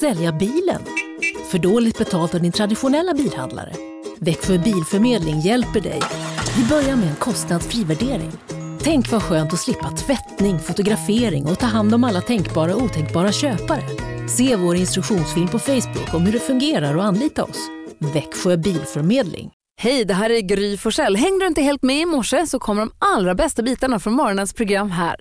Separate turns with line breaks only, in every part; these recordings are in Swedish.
Sälja bilen? För dåligt betalt av din traditionella bilhandlare? Växjö Bilförmedling hjälper dig. Vi börjar med en kostnadsfri värdering. Tänk vad skönt att slippa tvättning, fotografering och ta hand om alla tänkbara och otänkbara köpare. Se vår instruktionsfilm på Facebook om hur det fungerar och anlita oss. Växjö Bilförmedling.
Hej, det här är Gry Forssell. Hängde du inte helt med i morse så kommer de allra bästa bitarna från morgonens program här.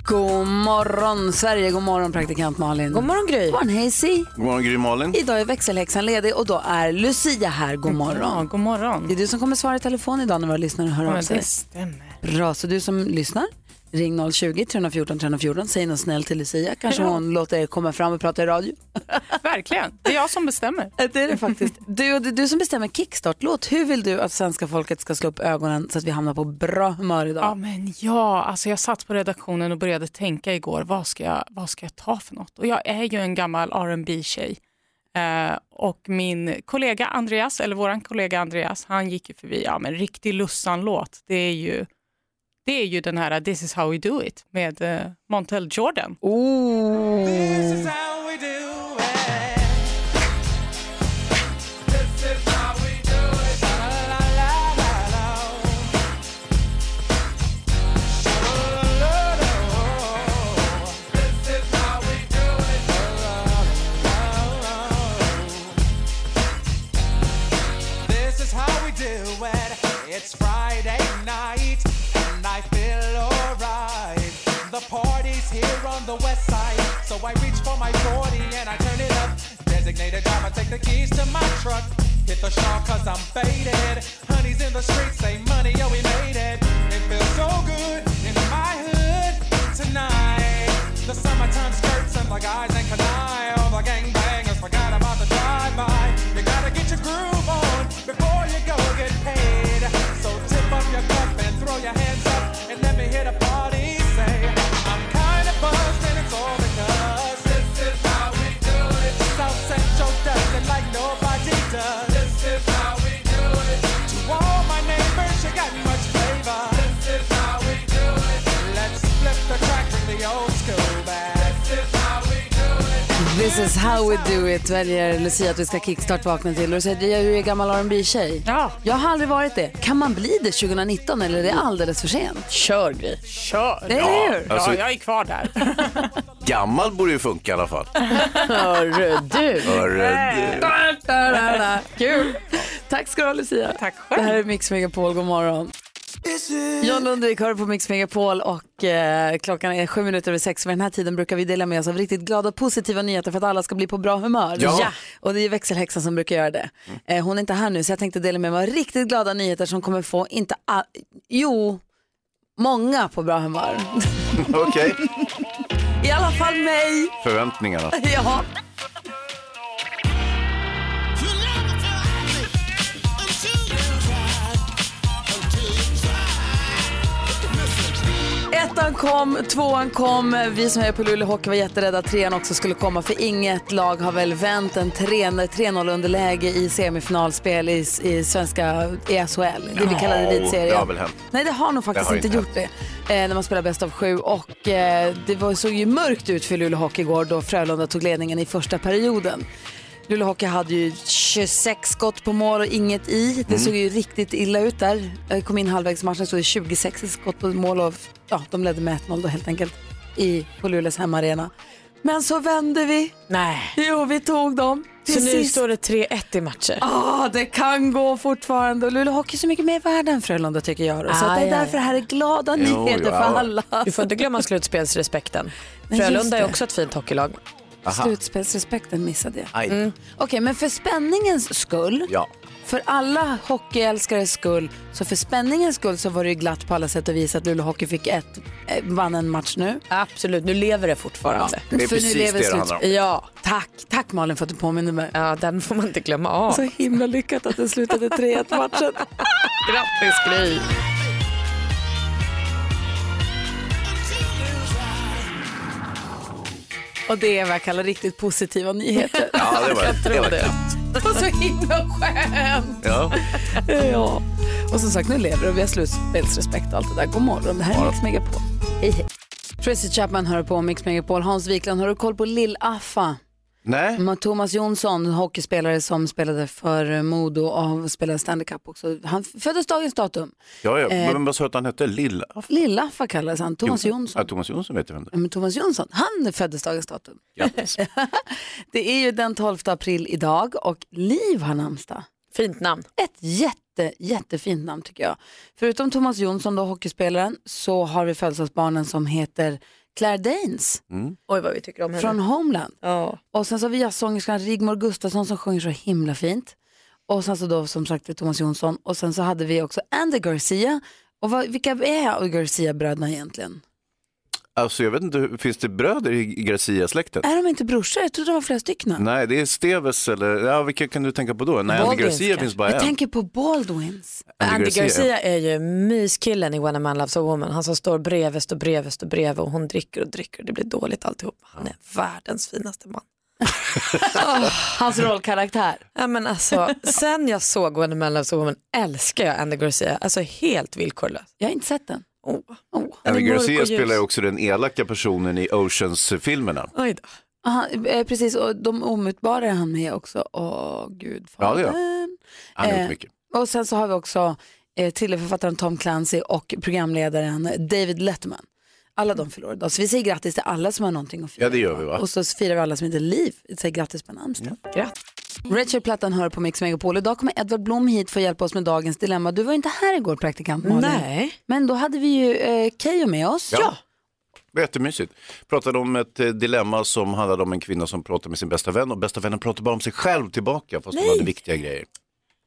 God morgon Sverige, god morgon praktikant Malin.
God morgon Gry.
God morgon Hazy.
God morgon Gry Malin.
Idag är växelhäxan ledig och då är Lucia här. God morgon.
Ja, god morgon.
Det är du som kommer svara i telefon idag när våra lyssnare hör av
Men
sig.
det stämmer.
Bra, så du som lyssnar, ring 020-314 314. Säg något snällt till Lucia. Kanske
Ja.
hon låter er komma fram och prata i radio.
Verkligen. Det är jag som bestämmer.
Det är det faktiskt. Du, det är du som bestämmer kickstart-låt. Hur vill du att svenska folket ska slå upp ögonen så att vi hamnar på bra humör idag?
Ja, men ja, alltså jag satt på redaktionen och började tänka igår, vad ska jag, vad ska jag ta för något? Och jag är ju en gammal rb tjej eh, och min kollega Andreas, eller våran kollega Andreas, han gick ju förbi, ja men riktig Lussan-låt, det är ju det är ju den här This is how we do it med eh, Montel Jordan.
Oh.
I reach for my 40 and I turn it up. Designated driver, take the keys to my truck. Hit the shop cause I'm faded. Honey's in the streets, say money, yo, we made it. It feels so good in my hood tonight. The summertime skirts and the guys ain't canine. All the gangbangers how we do it
väljer Lucia att vi ska kickstart-vakna till. Och du säger du är gammal rb tjej
Ja.
Jag har aldrig varit det. Kan man bli det 2019 eller är det alldeles för sent?
Kör Gry. Kör.
Det är?
Ja,
Alltså-
jag är kvar där.
Gammal borde ju funka i alla fall.
Hörru du.
Hörru, du.
Kul. Tack ska du ha Lucia.
Tack
Det
själv.
här är Mix Megapol, god morgon. John Lundvik hör på Mix Megapol och eh, klockan är sju minuter över sex. Vid den här tiden brukar vi dela med oss av riktigt glada och positiva nyheter för att alla ska bli på bra humör.
Ja.
Och det är växelhäxan som brukar göra det. Eh, hon är inte här nu så jag tänkte dela med mig av riktigt glada nyheter som kommer få, inte all, jo, många på bra humör.
Okej,
I alla fall mig.
förväntningarna.
Ja. Ettan kom, tvåan kom. Vi som är på Luleå Hockey var jätterädda att trean också skulle komma för inget lag har väl vänt en 3-0 underläge i semifinalspel i, i svenska i SHL. Det vi kallar elitserien.
det har väl hänt.
Nej, det har nog faktiskt
har
inte
inte
gjort det. Eh, när man spelar bäst av sju. Och eh, det var, såg ju mörkt ut för Luleå Hockey igår då Frölunda tog ledningen i första perioden. Luleå Hockey hade ju 26 skott på mål och inget i. Det såg ju riktigt illa ut där. Jag kom in halvvägs i matchen stod det 26 skott på mål och ja, de ledde med 1-0 då helt enkelt i, på Luleås hemmaarena. Men så vände vi.
Nej.
Jo, vi tog dem.
Så nu står det 3-1 i matcher.
Ah, det kan gå fortfarande. Och Luleå Hockey är så mycket mer värd än Frölunda tycker jag. Så
Ah,
att det är
ja,
därför det här är glada
Jo,
nyheter
ja.
för alla.
Du får inte glömma slutspelsrespekten. Frölunda är också ett fint hockeylag.
Aha.
Slutspelsrespekten missade jag.
Aj.
Okej, men för spänningens skull,
Ja.
för alla hockeyälskares skull, så för spänningens skull så var det ju glatt på alla sätt och vis att Luleå Hockey fick ett, eh, vann en match nu.
Absolut, nu lever det fortfarande.
Det är
För nu
precis
lever
det det handlar om.
Ja,
Tack, tack Malin för att du påminner mig.
ja, den får man inte glömma av.
Så himla lyckat att det slutade 3-1 matchen.
Grattis Gry!
Och det är vad jag kallar riktigt positiva nyheter.
Ja, det var, det var
det.
Och så himla skönt.
Ja.
Ja. Och som sagt, nu lever och vi har slutspelsrespekt och allt det där. God morgon, det här är Mix Megapol. Hej hej. Tracy Chapman hör på Mix Megapol. Hans Wiklund, har du koll på Lill-Affa?
Nej,
Thomas Jonsson, hockeyspelare som spelade för Modo och spelade Stanley Cup också. Han föddes dagens datum.
ja, ja.
Eh,
men vad sa du att han hette? Lilla?
Lilla-Affa kallades han, Thomas Jonsson.
Ja, Thomas Jonsson vet jag vem det
Ja, men Thomas Jonsson, han föddes dagens datum. Det är ju den 12 april idag och Liv har namnsdag.
Fint namn.
Ett jätte, jättefint namn tycker jag. Förutom Thomas Jonsson, då, hockeyspelaren, så har vi födelsedagsbarnen som heter Claire Danes
Oj vad vi tycker om henne.
från Homeland.
Ja.
Och sen så har vi jazzsångerskan Rigmor Gustafsson som sjunger så himla fint. Och sen så då som sagt Thomas Jonsson. Och sen så hade vi också Andy Garcia. Och vad, vilka är Garcia-bröderna egentligen?
Alltså jag vet inte, finns det bröder i Garcia-släkten?
Är de inte brorsor? Jag trodde de var flera stycken.
Nej, det är Steves eller, ja vilka kan du tänka på då? Nej, Andy Garcia
kanske.
finns bara
Jag
en.
tänker på Baldwins.
Andy Garcia är ju myskillen i When a man loves a woman. Han som står bredvid och bredvid och bredvid och hon dricker och dricker och det blir dåligt alltihop. Han är världens finaste man.
Hans rollkaraktär.
Ja, men alltså, sen jag såg When a man loves a woman älskar jag Andy Garcia. Alltså helt villkorlös.
Jag har inte sett den.
Oh.
Oh.
Han mörk
Garcia spelar ju också den elaka personen i Oceans-filmerna.
Oj då.
Aha, eh, precis, och de omutbara är han med också. Åh, gud.
Ja, det är
fadern.
Han har
Eh,
gjort mycket.
Och sen så har vi också eh, thrillerförfattaren Tom Clancy och programledaren David Letterman. Alla de förlorar idag. Så vi säger grattis till alla som har någonting att fira.
Ja, det gör vi, va?
Och så firar vi alla som heter Liv. Säger grattis på namnsdag.
Grattis.
Rachel Plattan hör på Mix Megapol. Idag kommer Edvard Blom hit för att hjälpa oss med dagens dilemma. Du var inte här igår praktikant Malin.
Nej.
Men då hade vi ju eh, Keyyo med oss.
Ja. Det var Jättemysigt. Pratade om ett eh, dilemma som handlade om en kvinna som pratade med sin bästa vän och bästa vännen pratade bara om sig själv tillbaka fast hon hade viktiga grejer.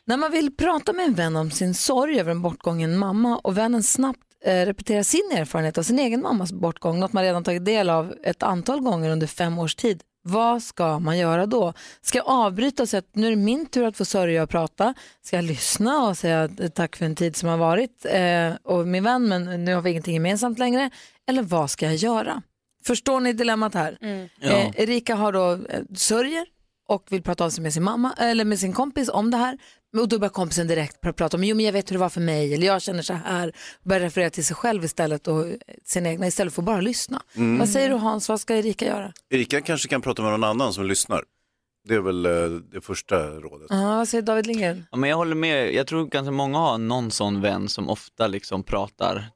När man vill prata med en vän om sin sorg över en bortgången mamma och vännen snabbt eh, repeterar sin erfarenhet av sin egen mammas bortgång, något man redan tagit del av ett antal gånger under fem års tid. Vad ska man göra då? Ska jag avbryta och säga att nu är det min tur att få sörja och prata? Ska jag lyssna och säga eh, tack för en tid som har varit eh, och min vän men nu har vi ingenting gemensamt längre? Eller vad ska jag göra? Förstår ni dilemmat här? Eh, Erika har då eh, sörjer och vill prata av sig med sin mamma eller med sin kompis om det här. Och då börjar kompisen direkt pr- prata om, jo men jag vet hur det var för mig eller jag känner så här. Börjar referera till sig själv istället och eh, sin egna istället för att bara lyssna. Vad säger du Hans, vad ska Erika göra?
Erika kanske kan prata med någon annan som lyssnar. Det är väl eh, det första rådet.
Ja, vad säger David Lindgren?
Ja, men jag håller med, jag tror ganska många har någon sån vän som ofta liksom pratar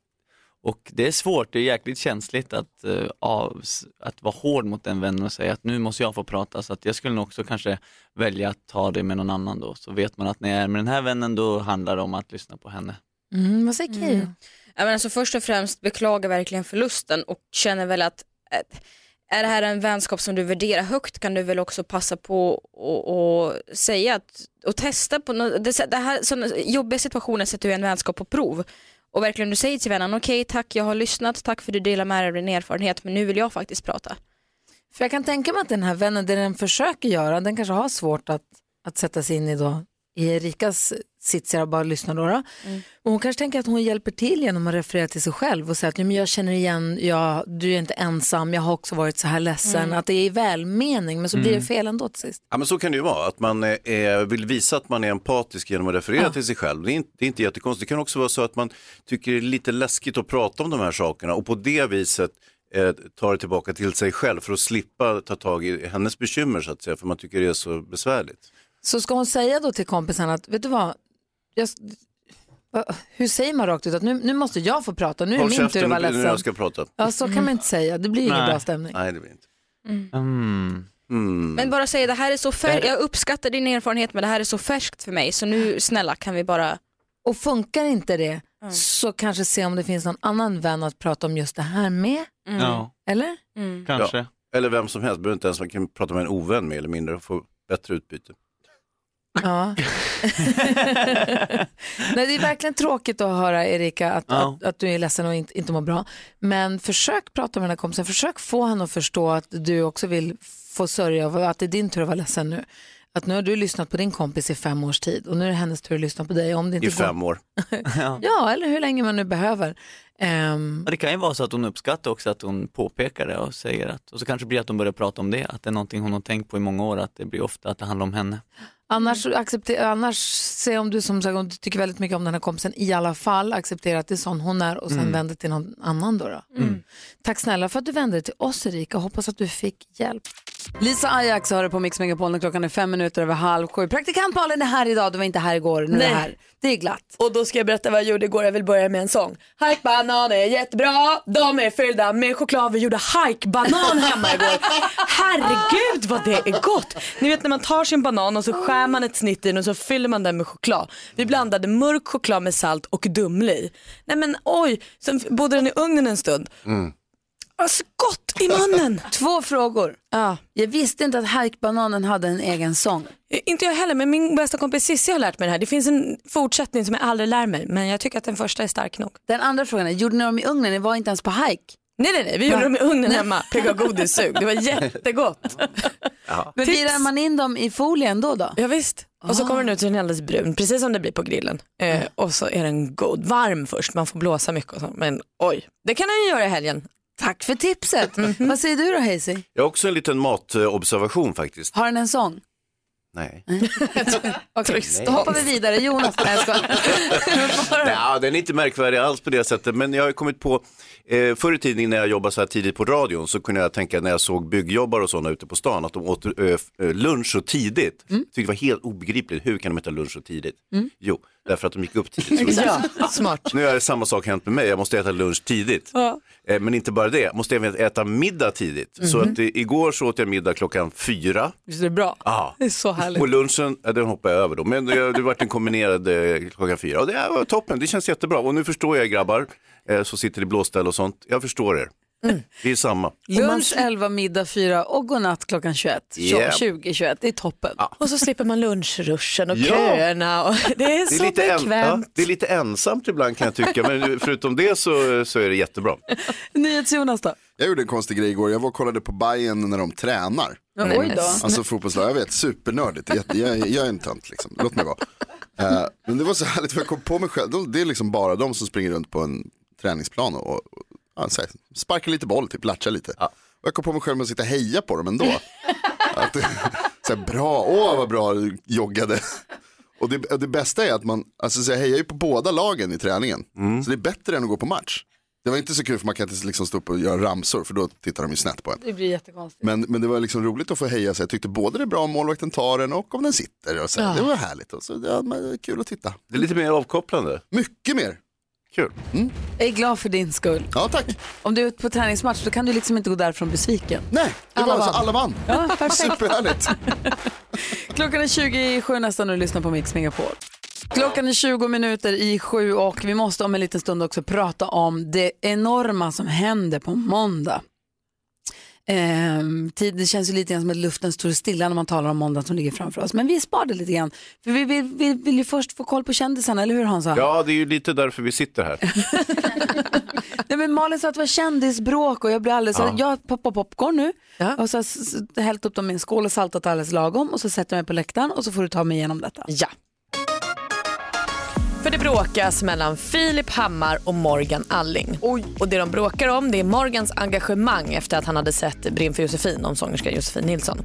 och det är svårt, det är jäkligt känsligt att, eh, av, att vara hård mot den vännen och säga att nu måste jag få prata så att jag skulle nog också kanske välja att ta det med någon annan då så vet man att när jag är med den här vännen då handlar det om att lyssna på henne.
Mm, vad säger Keyyo?
Ja, men alltså först och främst beklagar verkligen förlusten och känner väl att eh, är det här en vänskap som du värderar högt kan du väl också passa på och, och säga att, och testa på något, det, det här, såna jobbiga situationer sätter ju en vänskap på prov och verkligen du säger till vännen okej tack jag har lyssnat, tack för att du delar med dig av din erfarenhet men nu vill jag faktiskt prata.
För jag kan tänka mig att den här vännen, det den försöker göra, den kanske har svårt att, att sätta sig in i då i Erikas sits och bara lyssna då. då. Och hon kanske tänker att hon hjälper till genom att referera till sig själv och säga att ja, men jag känner igen, ja, du är inte ensam, jag har också varit så här ledsen, att det är i välmening men så blir det fel ändå till sist.
Ja, men så kan det ju vara, att man eh, är, vill visa att man är empatisk genom att referera till sig själv. Det är, inte, det är inte jättekonstigt. Det kan också vara så att man tycker det är lite läskigt att prata om de här sakerna och på det viset eh, tar det tillbaka till sig själv för att slippa ta tag i hennes bekymmer så att säga, för man tycker det är så besvärligt.
Så ska hon säga då till kompisen att, vet du vad, jag, hur säger man rakt ut att nu, nu måste jag få prata, nu är
Håll
min tur att vara ledsen.
jag ska prata.
Ja, så kan man inte säga, det blir ingen
Nej.
bra stämning.
Nej, det blir inte.
Mm.
Mm.
Men bara säga det här är så färskt, jag uppskattar din erfarenhet men det här är så färskt för mig så nu snälla kan vi bara
Och funkar inte det så kanske se om det finns någon annan vän att prata om just det här med.
Ja,
Eller?
kanske.
Eller vem som helst, behöver inte ens man kan prata med en ovän mer eller mindre och få bättre utbyte.
Ja. Nej, det är verkligen tråkigt att höra Erika att,
Ja.
att, att du är ledsen och inte, inte mår bra. Men försök prata med den här kompisen, försök få henne att förstå att du också vill få sörja och att det är din tur att vara ledsen nu. Att nu har du lyssnat på din kompis i fem års tid och nu är det hennes tur att lyssna på dig. Om det inte
I
går...
fem år.
Ja, eller hur länge man nu behöver.
Ja, det kan ju vara så att hon uppskattar också att hon påpekar det och säger att, och så kanske det blir att de börjar prata om det, att det är någonting hon har tänkt på i många år, att det blir ofta att det handlar om henne.
Annars, accepter, annars se om du som sagt om du tycker väldigt mycket om den här kompisen i alla fall acceptera att det är sån hon är och sen
Mm.
vänder till någon annan då. då. Tack snälla för att du vände dig till oss Erika, hoppas att du fick hjälp. Lisa Ajax hör det på Mix Megapol när klockan är fem minuter över halv sju. Praktikant Malin är här idag, du var inte här igår, nu är
Nej.
du här. Det är glatt.
Och då ska jag berätta vad jag gjorde igår. Jag vill börja med en sång. Hajkbanan är jättebra, de är fyllda med choklad. Vi gjorde hajkbanan hemma igår. Herregud vad det är gott. Ni vet när man tar sin banan och så skär man ett snitt i den och så fyller man den med choklad. Vi blandade mörk choklad med salt och Dumle i. Nej men oj, sen bodde den i ugnen en stund. Alltså gott i munnen.
Två frågor.
Ja.
Jag visste inte att hajkbananen hade en egen sång.
Inte jag heller, men min bästa kompis Cissi har lärt mig det här. Det finns en fortsättning som jag aldrig lär mig, men jag tycker att den första är stark nog.
Den andra frågan är, gjorde ni dem i ugnen? Ni var inte ens på hajk.
Nej, nej, nej, vi gjorde dem i ugnen hemma. Pigga godissug. Det var jättegott.
Men virar man in dem i folien då? då?
Ja, visst. Och så kommer den ut så den är alldeles brun, precis som det blir på grillen. Eh, och så är den god, varm först, man får blåsa mycket och så. Men oj, det kan den ju göra i helgen.
Tack för tipset. Vad säger du då Hazy?
Jag har också en liten matobservation faktiskt.
Har den en sång?
Nej.
Okej, då hoppar vi vidare. Jonas, nej jag skojar.
Ja, den är inte märkvärdig alls på det sättet, men jag har kommit på, eh, förr i tiden när jag jobbade så här tidigt på radion så kunde jag tänka när jag såg byggjobbare och sådana ute på stan att de åt eh, eh, lunch så tidigt.
Mm.
Tyckte det var helt obegripligt, hur kan de äta lunch så tidigt? Jo, därför att de gick upp tidigt.
Ja, smart.
Nu är samma sak hänt med mig, jag måste äta lunch tidigt. Eh, Men inte bara det, jag måste även äta middag tidigt. Så
Mhm.
att eh, igår så åt jag middag klockan fyra.
Visst är det bra?
Ja.
Det är så härligt.
Och lunchen, ja, den hoppar jag över då. Men det, det vart en kombinerad eh, klockan fyra. Och det var toppen, det känns jättebra. Och nu förstår jag grabbar eh, som sitter i blåställ och sånt. Jag förstår er.
Mm.
Vi är samma.
Lunch 11, middag 4 och godnatt klockan 21.
Yeah.
20, 21, det är toppen.
Och så slipper man lunchruschen och
Ja.
köerna. Och det är
Det är,
så
lite en, ja,
bekvämt.
det är lite ensamt ibland kan jag tycka, men förutom det så, så är det jättebra.
NyhetsJonas då?
Jag gjorde en konstig grej igår, jag var och kollade på Bayern när de tränar.
Oj då.
Alltså fotbollslag, jag vet, supernördigt. Jag, jag, jag är en tönt liksom, låt mig vara. Eh, men det var så härligt för jag kom på mig själv, de, det är liksom bara de som springer runt på en träningsplan och, och ja, så här, sparkar lite boll, typ latchar lite. Och jag kom på mig själv med att sitta och heja på dem ändå. Att, så här, bra, åh vad bra du joggade. Och det, det bästa är att man, alltså så jag hejar ju på båda lagen i träningen. Så det är bättre än att gå på match. Det var inte så kul för man kan inte liksom stå upp och göra ramsor för då tittar de ju snett på en.
Det blir jättekonstigt.
Men, men det var liksom roligt att få heja så jag tyckte både det är bra om målvakten tar den och om den sitter. Och så. Det var härligt och så, ja, men det är kul att titta.
Det är lite mer avkopplande.
Mycket mer.
Kul.
Jag är glad för din skull.
Ja tack.
Om du är ute på träningsmatch då kan du liksom inte gå därifrån besviken.
Nej, det
Alla
var alltså, alla vann.
Ja, perfekt.
Superhärligt.
Klockan är 20 i sju nästan och du lyssnar på Mix Megapol. Klockan är 20 minuter i sju och vi måste om en liten stund också prata om det enorma som händer på måndag. Ehm, tid, det känns ju lite grann som att luften står stilla när man talar om måndag som ligger framför oss. Men vi spar det lite grann. För vi vill, vi vill ju först få koll på kändisarna, eller hur Hansa?
Ja, det är ju lite därför vi sitter här.
Nej, men Malin sa att det var kändisbråk och jag blir alldeles,
Ja.
jag poppar popcorn nu
Ja.
och så har hällt upp dem i en skål och saltat alldeles lagom och så sätter jag mig på läktaren och så får du ta mig igenom detta.
Ja. För det bråkas mellan Filip Hammar och Morgan Alling. Och det de bråkar om det är Morgans engagemang efter att han hade sett Brinn för Josefin om sångerskan Josefin Nilsson.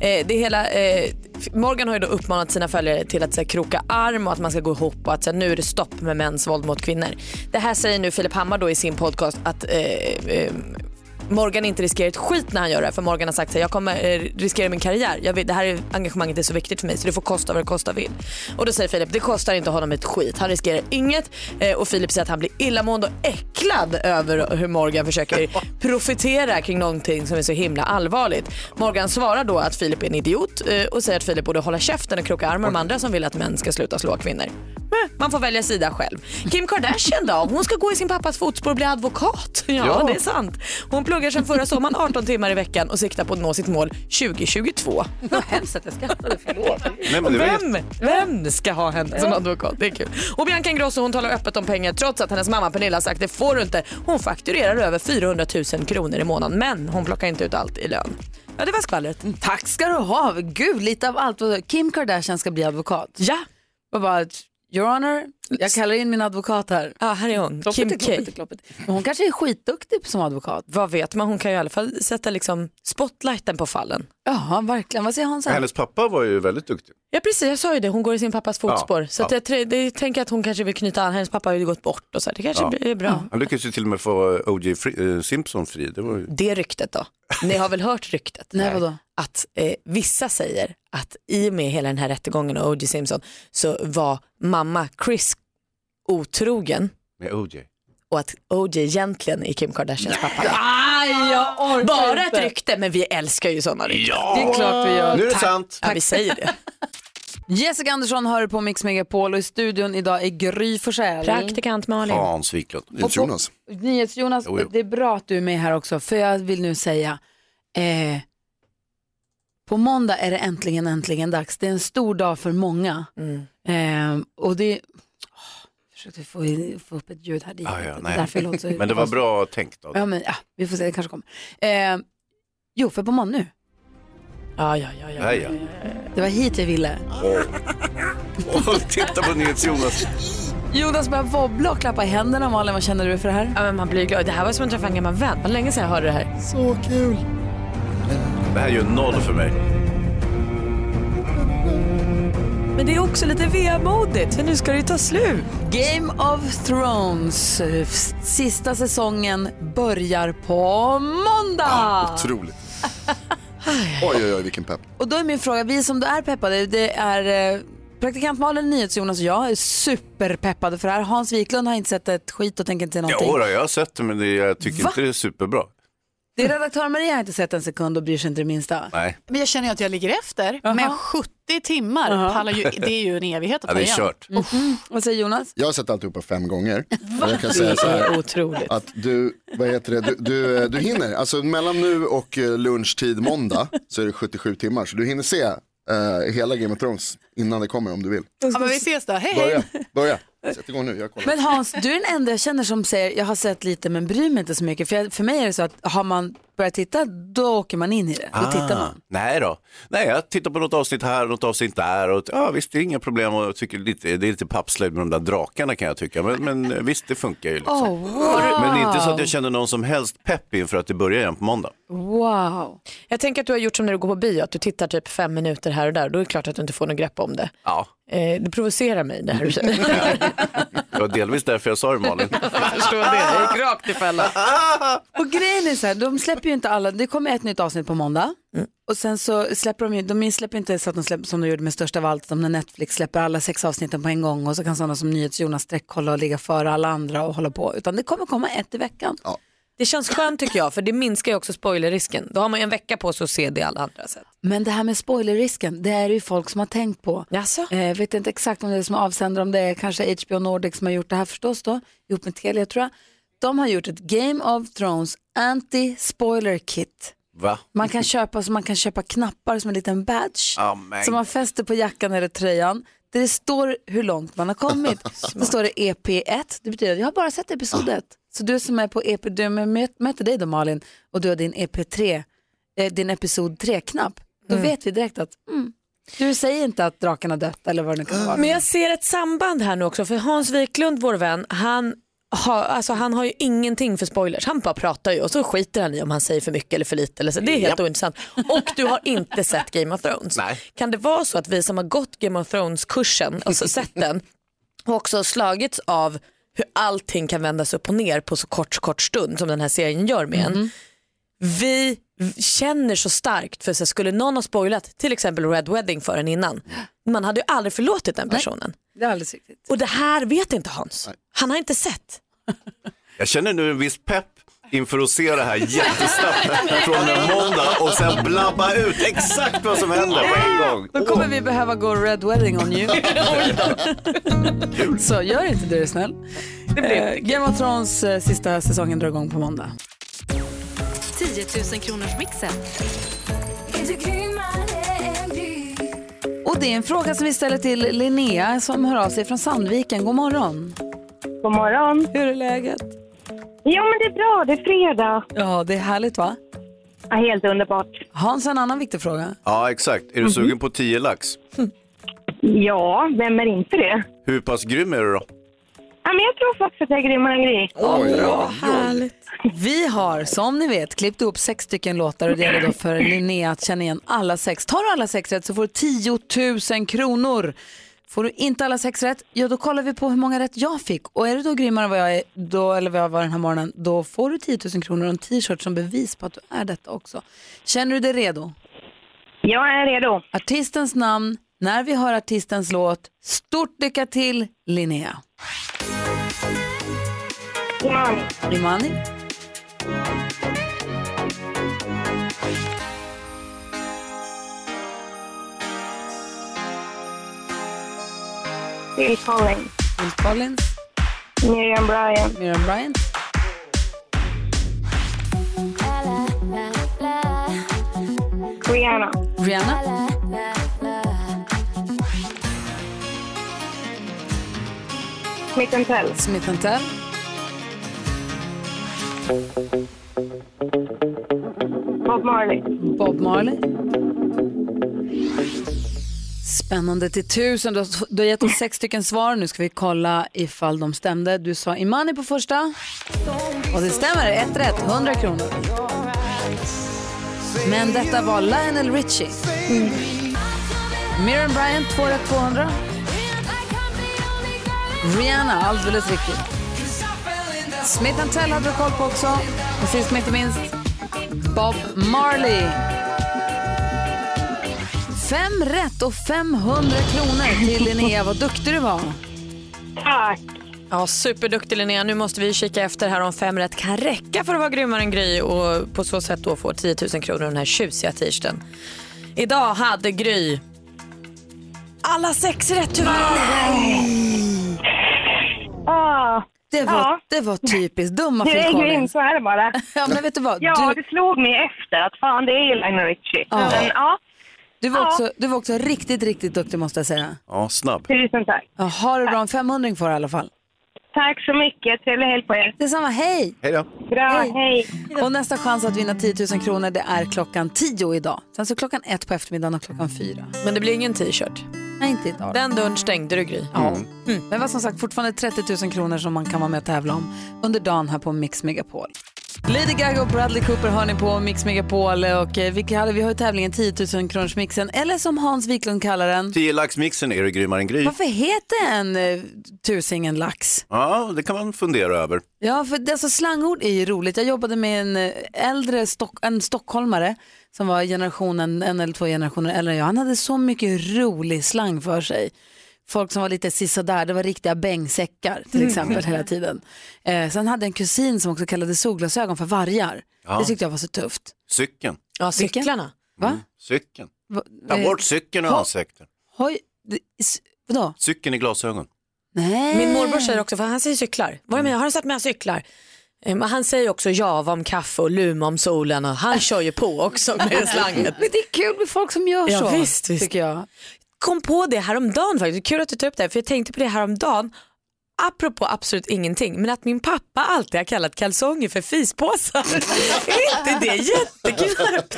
Eh, det hela, eh, Morgan har ju då uppmanat sina följare till att så här, kroka arm och att man ska gå ihop och att så här, nu är det stopp med mäns våld mot kvinnor. Det här säger nu Filip Hammar då i sin podcast att eh, eh, Morgan inte riskerar ett skit när han gör det här, för Morgan har sagt att jag kommer eh, riskera min karriär. Jag vet, det här är, engagemanget är så viktigt för mig så det får kosta vad det kosta vill. Och då säger Filip, det kostar inte honom ett skit. Han riskerar inget eh, och Filip säger att han blir illamående och äcklad över hur Morgan försöker profitera kring någonting som är så himla allvarligt. Morgan svarar då att Filip är en idiot eh, och säger att Filip borde hålla käften och kroka arm med andra som vill att män ska sluta slå kvinnor. Man får välja sida själv. Kim Kardashian då? Hon ska gå i sin pappas fotspår och bli advokat. Ja,
Ja.
det är sant. Hon pluggar sedan förra sommaren 18 timmar i veckan och siktar på att nå sitt mål 2022.
Vad hemskt att jag skrattade, förlåt.
Nej,
Vem, vem ska ha henne som advokat? Det är kul. Och Bianca Ingrosso hon talar öppet om pengar trots att hennes mamma Pernilla har sagt det får du inte. Hon fakturerar över 400 000 kronor i månaden men hon plockar inte ut allt i lön. Ja, det var skvallret.
Tack ska du ha. Gud, lite av allt. Kim Kardashian ska bli advokat.
Ja,
Och bara, Your honor, Jag kallar in min advokat här.
Ja, här är hon.
Kloppet,
Kim K.
kloppet, kloppet. Men hon kanske är skitduktig som advokat.
Vad vet man, hon kan ju i alla fall sätta liksom spotlighten på fallen.
Ja, verkligen. Vad säger Hans? här?
Hennes pappa var ju väldigt duktig.
Ja precis, jag sa ju det, hon går i sin pappas fotspår.
Ja,
så att
ja.
jag, jag tänker att hon kanske vill knyta an, hennes pappa har ju gått bort och så här. det kanske
Ja.
är bra.
Han lyckades ju till och med få O.J. Fri- eh, Simpson fri. Det var ju...
Det ryktet då, ni har väl hört ryktet?
Nej, vadå?
Att eh, vissa säger att i och med hela den här rättegången och O.J. Simpson så var mamma Chris otrogen
Med O.J.
och att O.J. egentligen är Kim Kardashians pappa.
Aj, jag orkar
Bara ett rykte, men vi älskar ju sådana rykten.
Det är klart vi gör.
Nu är det
Tack.
sant.
Ja, vi säger det.
Jessica Andersson hör på Mix Megapol och i studion idag är Gry Forssell.
Praktikant Malin.
Hans Wiklund.
Jonas.
NyhetsJonas,
Jo, jo.
det är bra att du är med här också för jag vill nu säga eh, på måndag är det äntligen, äntligen dags. Det är en stor dag för många.
Mm.
Eh, och det försökte få, få upp ett ljud här. Det,
Ah, ja,
det
nej.
är därför jag låter så
Men det var bra tänkt
Ja, men, ja, vi får se, det kanske kommer. Eh, jo, för på måndag nu.
Ja, ja, ja, ja.
Nej, ja.
Det var hit jag ville.
Och titta på NyhetsJonas.
Jonas börjar wobbla och klappa i händerna. Malin, vad känner du för det här?
Ja, men man blir glad. Det här var som att träffa en gammal vän. Det var länge sedan jag hörde det här.
Så kul.
Det här gör noll för mig.
Men det är också lite vemodigt för nu ska det ju ta slut.
Game of Thrones, eh, sista säsongen börjar på måndag.
Otroligt. Oj, oj, oj, vilken pepp.
Och då är min fråga, vi som då är peppade, det är eh, praktikant Malin, NyhetsJonas och jag är superpeppade för det här. Hans Wiklund har inte sett ett skit och tänker inte se någonting.
Jo, då, jag har sett det men det, jag tycker
Va?
inte det är superbra.
Det är redaktör Maria har inte sett en sekund och bryr sig inte det minsta.
Nej,
Men jag känner ju att jag ligger efter.
Jaha.
Men 70 timmar, pallar ju, det är ju en evighet att
ja,
ta
det är
igen.
kört.
Vad säger Jonas?
Jag har sett alltihopa fem gånger. Och jag kan säga så här.
Otroligt.
Att du, vad heter det, du, du, du hinner, alltså mellan nu och eh, lunchtid måndag så är det 77 timmar. Så du hinner se eh, hela Game of Thrones innan det kommer om du vill.
Ja, men vi ses då, hej hej.
Börja, börja. Sätt igång nu, jag kollar.
Men Hans, du är den enda jag känner som säger jag har sett lite men bryr mig inte så mycket. För, jag, för mig är det så att har man börjat titta då åker man in i det. Då tittar man.
Nej då. Nej, jag tittar på något avsnitt här och något avsnitt där. Och, ja, visst, det är inga problem. Och jag tycker lite, det är lite pappslöjd med de där drakarna kan jag tycka. Men, men visst, det funkar ju. Liksom.
Oh, wow.
Men det är inte så att jag känner någon som helst pepp inför att det börjar igen på måndag.
wow.
Jag tänker att du har gjort som när du går på bio, att du tittar typ fem minuter här och där. Då är det klart att du inte får något grepp om det.
Ja,
Eh, det provocerar mig det här du säger.
det var delvis därför jag sa det Malin.
jag förstår det, jag gick rakt i fällan.
Och grejen är så här, de släpper ju inte alla, det kommer ett nytt avsnitt på måndag. Och sen så släpper de ju, de släpper inte så att de släpper som de gjorde med Största av allt, som när Netflix släpper alla sex avsnitten på en gång och så kan sådana som NyhetsJonas sträckkolla och ligga före alla andra och hålla på. Utan det kommer komma ett i veckan.
Det känns skönt tycker jag, för det minskar ju också spoilerrisken. Då har man ju en vecka på sig att se det alla andra sett.
Men det här med spoilerrisken, det är det ju folk som har tänkt på.
Jaså?
Eh, Jag vet inte exakt om det är som avsändare, om det är kanske HBO Nordic som har gjort det här förstås då, ihop med Telia tror jag. De har gjort ett Game of Thrones anti-spoiler kit.
Va?
Man kan köpa, så man kan köpa knappar som en liten badge
men-
som man fäster på jackan eller tröjan. Där det står hur långt man har kommit. Då står det EP1, det betyder att jag har bara sett episod 1. Så du som är på EP, du mö- möter dig då Malin och du har din EP3, eh, din episod 3-knapp. Då vet vi direkt att mm, du säger inte att draken har dött eller vad det nu kan vara.
Men jag ser ett samband här nu också, för Hans Wiklund, vår vän, han har, alltså han har ju ingenting för spoilers. Han bara pratar ju och så skiter han i om han säger för mycket eller för lite. Eller så. Det är helt ointressant. Och du har inte sett Game of Thrones.
Nej.
Kan det vara så att vi som har gått Game of Thrones-kursen, alltså sett den, och också slagits av hur allting kan vändas upp och ner på så kort, kort stund som den här serien gör med en. Vi känner så starkt för så skulle någon ha spoilat till exempel Red Wedding för en innan, man hade ju aldrig förlåtit den personen.
Det är alldeles riktigt.
Och det här vet inte Hans. Han har inte sett.
Jag känner nu en viss pepp inför att se det här jättesnabbt från en måndag och sen blabba ut exakt vad som händer på en gång.
Då kommer vi behöva gå Red Wedding on you. Så gör inte det är snäll. Eh, Game of Thrones eh, sista säsongen drar igång på måndag.
10 000 kronors mixen.
Och det är en fråga som vi ställer till Linnea som hör av sig från Sandviken. God morgon.
God morgon.
Hur är läget?
Jo, men det är bra. Det är fredag.
Ja, det är härligt va?
Ja, helt underbart.
Hans, en annan viktig fråga.
Ja, exakt. Är du sugen på 10 lax?
Ja, vem är inte det?
Hur pass grym är du då?
Ja, men jag tror faktiskt att jag är grymmare än Gry.
härligt. Vi har, som ni vet, klippt ihop sex stycken låtar och det gäller då för Linnea att känna igen alla sex. Tar du alla sex rätt så får du 10 000 kronor. Får du inte alla sex rätt, ja då kollar vi på hur många rätt jag fick. Och är du då grymmare än vad jag är, då, eller vad jag var den här morgonen, då får du 10 000 kronor och en t-shirt som bevis på att du är detta också. Känner du dig redo?
Jag är redo.
Artistens namn, när vi hör artistens låt. Stort lycka till, Linnea.
Imani.
Imani.
Phil Collins.
Phil Collins.
Miriam Bryant.
Miriam Bryant.
Rihanna.
Rihanna.
Smith Tell.
Smith Tell.
Bob Marley.
Bob Marley. Spännande till tusen. Du har, du har gett oss sex stycken svar. Nu ska vi kolla ifall de stämde. Du sa Imani på första. Och det stämmer. Ett rätt. 100 kronor. Men detta var Lionel Richie. Miriam Bryant, två rätt 200. Rihanna, alldeles riktigt. Smith Tell hade du koll på också. Och sist men inte minst, Bob Marley. Fem rätt och 500 kronor till Linnea. Vad duktig du var.
Tack.
Ja, superduktig Linnea. Nu måste vi kika efter här om fem rätt kan räcka för att vara grymmare än Gry och på så sätt då få 10 000 kronor den här tjusiga t-shirten. Idag hade Gry alla sex rätt tyvärr.
Ah,
Det var,
Ja.
det var typiskt. Dumma
det
Phil
är ju
Collins.
inte så är det bara.
Ja, men vet du vad?
Ja,
Du,
det slog mig efter att fan det är ju Lionel Richie.
Ja.
Men ja,
du, var
Ja.
också, du var också riktigt, riktigt duktig måste jag säga.
Ja, snabb.
tusen tack.
Ja, ha det bra. En 500 får du i alla fall.
Tack så mycket. Trevlig helg på er.
Detsamma, hej!
Hej då.
Bra, hej.
Och nästa chans att vinna 10 000 kronor det är klockan 10 idag. Sen så klockan ett på eftermiddagen och klockan fyra.
Men det blir ingen t-shirt.
Nej, inte idag.
Den dörren stängde du Gry.
Ja. Mm. Men vad som sagt fortfarande 30 000 kronor som man kan vara med och tävla om under dagen här på Mix Megapol. Lady Gaga och Bradley Cooper hör ni på Mix Megapol och eh, vi, vi har ju tävlingen 10 000 kronors mixen eller som Hans Wiklund kallar den.
10 laxmixen, är du grymmare än Gry?
Varför heter en eh, tusing en lax?
Ja, det kan man fundera över.
Ja, för det, alltså, slangord är ju roligt. Jag jobbade med en eh, äldre stock, en stockholmare som var generationen, en eller två generationer äldre än jag. Han hade så mycket rolig slang för sig. Folk som var lite sisådär, det var riktiga bängsäckar till exempel hela tiden. Eh, sen hade jag en kusin som också kallade solglasögon för vargar.
Ja.
Det tyckte jag var så tufft.
Cykeln.
Ja, cyklarna.
Va?
Cykeln.
Va?
Ta
eh,
bort cykeln ur
ha-
ansiktet.
Hoj, det, s- vadå?
Cykeln i glasögon.
Nej.
Min morbror säger också, för han säger cyklar. Var du med? Har du sett mig cyklar? Men han säger också java om kaffe och luma om solen och han kör ju på också med slanget.
Men det är kul med folk som gör
Ja,
så.
visst, visst.
Tycker jag.
Kom på det häromdagen faktiskt. Kul att du tar upp det här, för jag tänkte på det häromdagen. Apropå absolut ingenting, men att min pappa alltid har kallat kalsonger för fispåsar. är inte det jätteknäppt?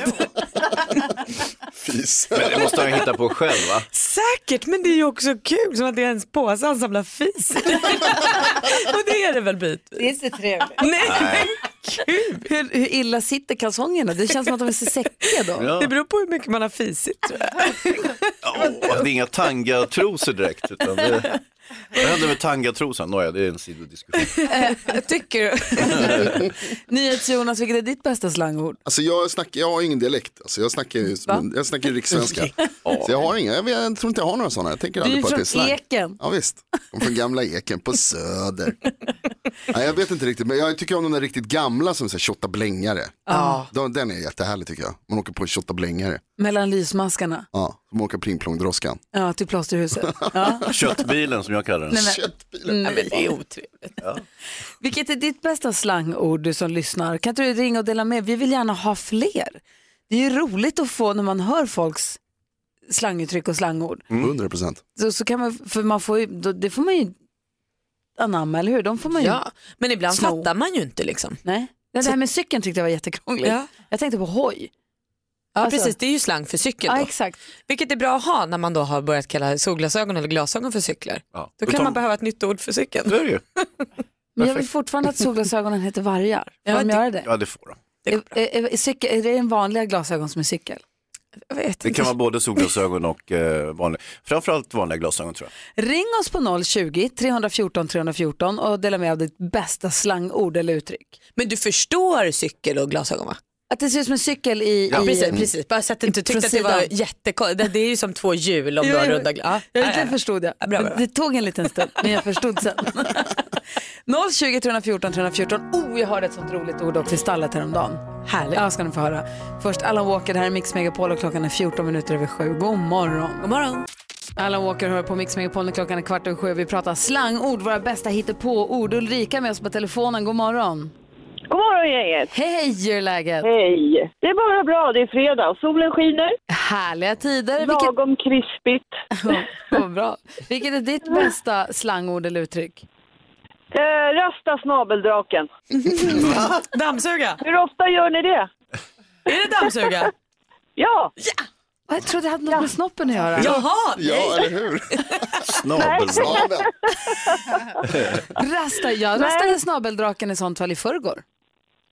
Fis.
Men det måste han hitta på själv va?
Säkert, men det är ju också kul som att det är ens påse han samlar fis. Och det är det väl bit.
Det är inte trevligt.
Nej,
Nej.
Hur, hur illa sitter kalsongerna? Det känns som att de är så säckiga då.
Ja.
det beror på hur mycket man har fisit tror jag.
Ja, det är inga tangatrosor direkt. Utan det... Vad händer med tangatrosan? Nåja, det är en sidodiskussion.
Tycker du? NyhetsJonas, vilket är ditt bästa slangord?
Alltså jag, snackar, jag har ingen dialekt, alltså jag snackar ju
Va?
jag snackar ju rikssvenska. Så jag har inga, jag, vet, jag tror inte jag har några sådana, jag tänker
Du är
aldrig på att det är
från
slang.
Eken.
Ja visst, de från gamla Eken på Söder. Nej, jag vet inte riktigt, men jag tycker om de där riktigt gamla som säger tjottablängare.
Ja.
De, den är jättehärlig tycker jag. Man åker på en tjottablängare.
Mellan lysmaskarna.
Ja, som åker pling-plong-droskan.
Ja, till plåsterhuset. Ja.
Köttbilen som jag kallar den.
Nej, men-
Köttbilen.
Nej.
Men det är otrevligt.
Vilket är ditt bästa slangord du som lyssnar? Kan inte du ringa och dela med? Vi vill gärna ha fler. Det är ju roligt att få när man hör folks slanguttryck och slangord.
100 procent.
Så, så kan man, för man får ju, då, det får man ju anamma, eller hur? De får man ju.
Ja, men ibland
Sno.
fattar man ju inte liksom.
Nej. Det här med cykeln tyckte jag var jättekrångligt.
Ja.
Jag tänkte på hoj.
Ja
Alltså-
precis, det är ju slang för cykel
Ja,
då.
exakt.
Vilket är bra att ha när man då har börjat kalla solglasögon eller glasögon för cyklar.
Ja.
Då kan
ta-
man behöva ett nytt ord för cykeln.
Så är det ju.
Men jag vill fortfarande att solglasögonen heter vargar. Får
Ja,
de
det-
göra det?
Ja, det får de.
Är, är, är, cykel, är det en vanliga glasögon som är cykel?
Jag vet
Det
inte.
kan vara både solglasögon och eh, vanliga, framförallt vanliga glasögon tror jag.
Ring oss på 020-314 314 och dela med av ditt bästa slangord eller uttryck.
Men du förstår cykel och glasögon va?
Att det ser ut som en cykel i...
Ja,
i
precis, precis. Bara så att du inte tyckte att det var jättekonstigt. Det, är ju som två hjul om du har runda glas.
Ja,
Ja,
det förstod jag.
Ja, bra, bra.
Det tog en liten stund, men jag förstod sen. 020 314 314. Oh, jag hörde ett sånt roligt ord också i stallet häromdagen.
Härligt.
Ja, ska ni få höra. Först Alan Walker, det här är Mix Megapol och klockan är 14 minuter över sju. God morgon.
God morgon.
Alan Walker hör på Mix Megapol när klockan är kvart över sju. Vi pratar slangord, våra bästa hittepå-ord. Ulrika med oss på telefonen. God morgon.
God morgon gänget.
Hej, hur är läget?
Hej. Det är bara bra. Det är fredag. Solen skiner.
Härliga tider. Vilket,
Lagom krispigt.
Vad bra. Vilket är ditt bästa slangord eller uttryck?
Eh, rasta snabeldraken.
Dammsuga.
Hur ofta gör ni det?
Är det dammsuga?
Ja.
Jag trodde det hade något med snoppen att göra.
Jaha,
Ja, eller hur?
Snabel.
Snabel.
Rasta, jag rastade snabeldraken i sånt fall i förrgår.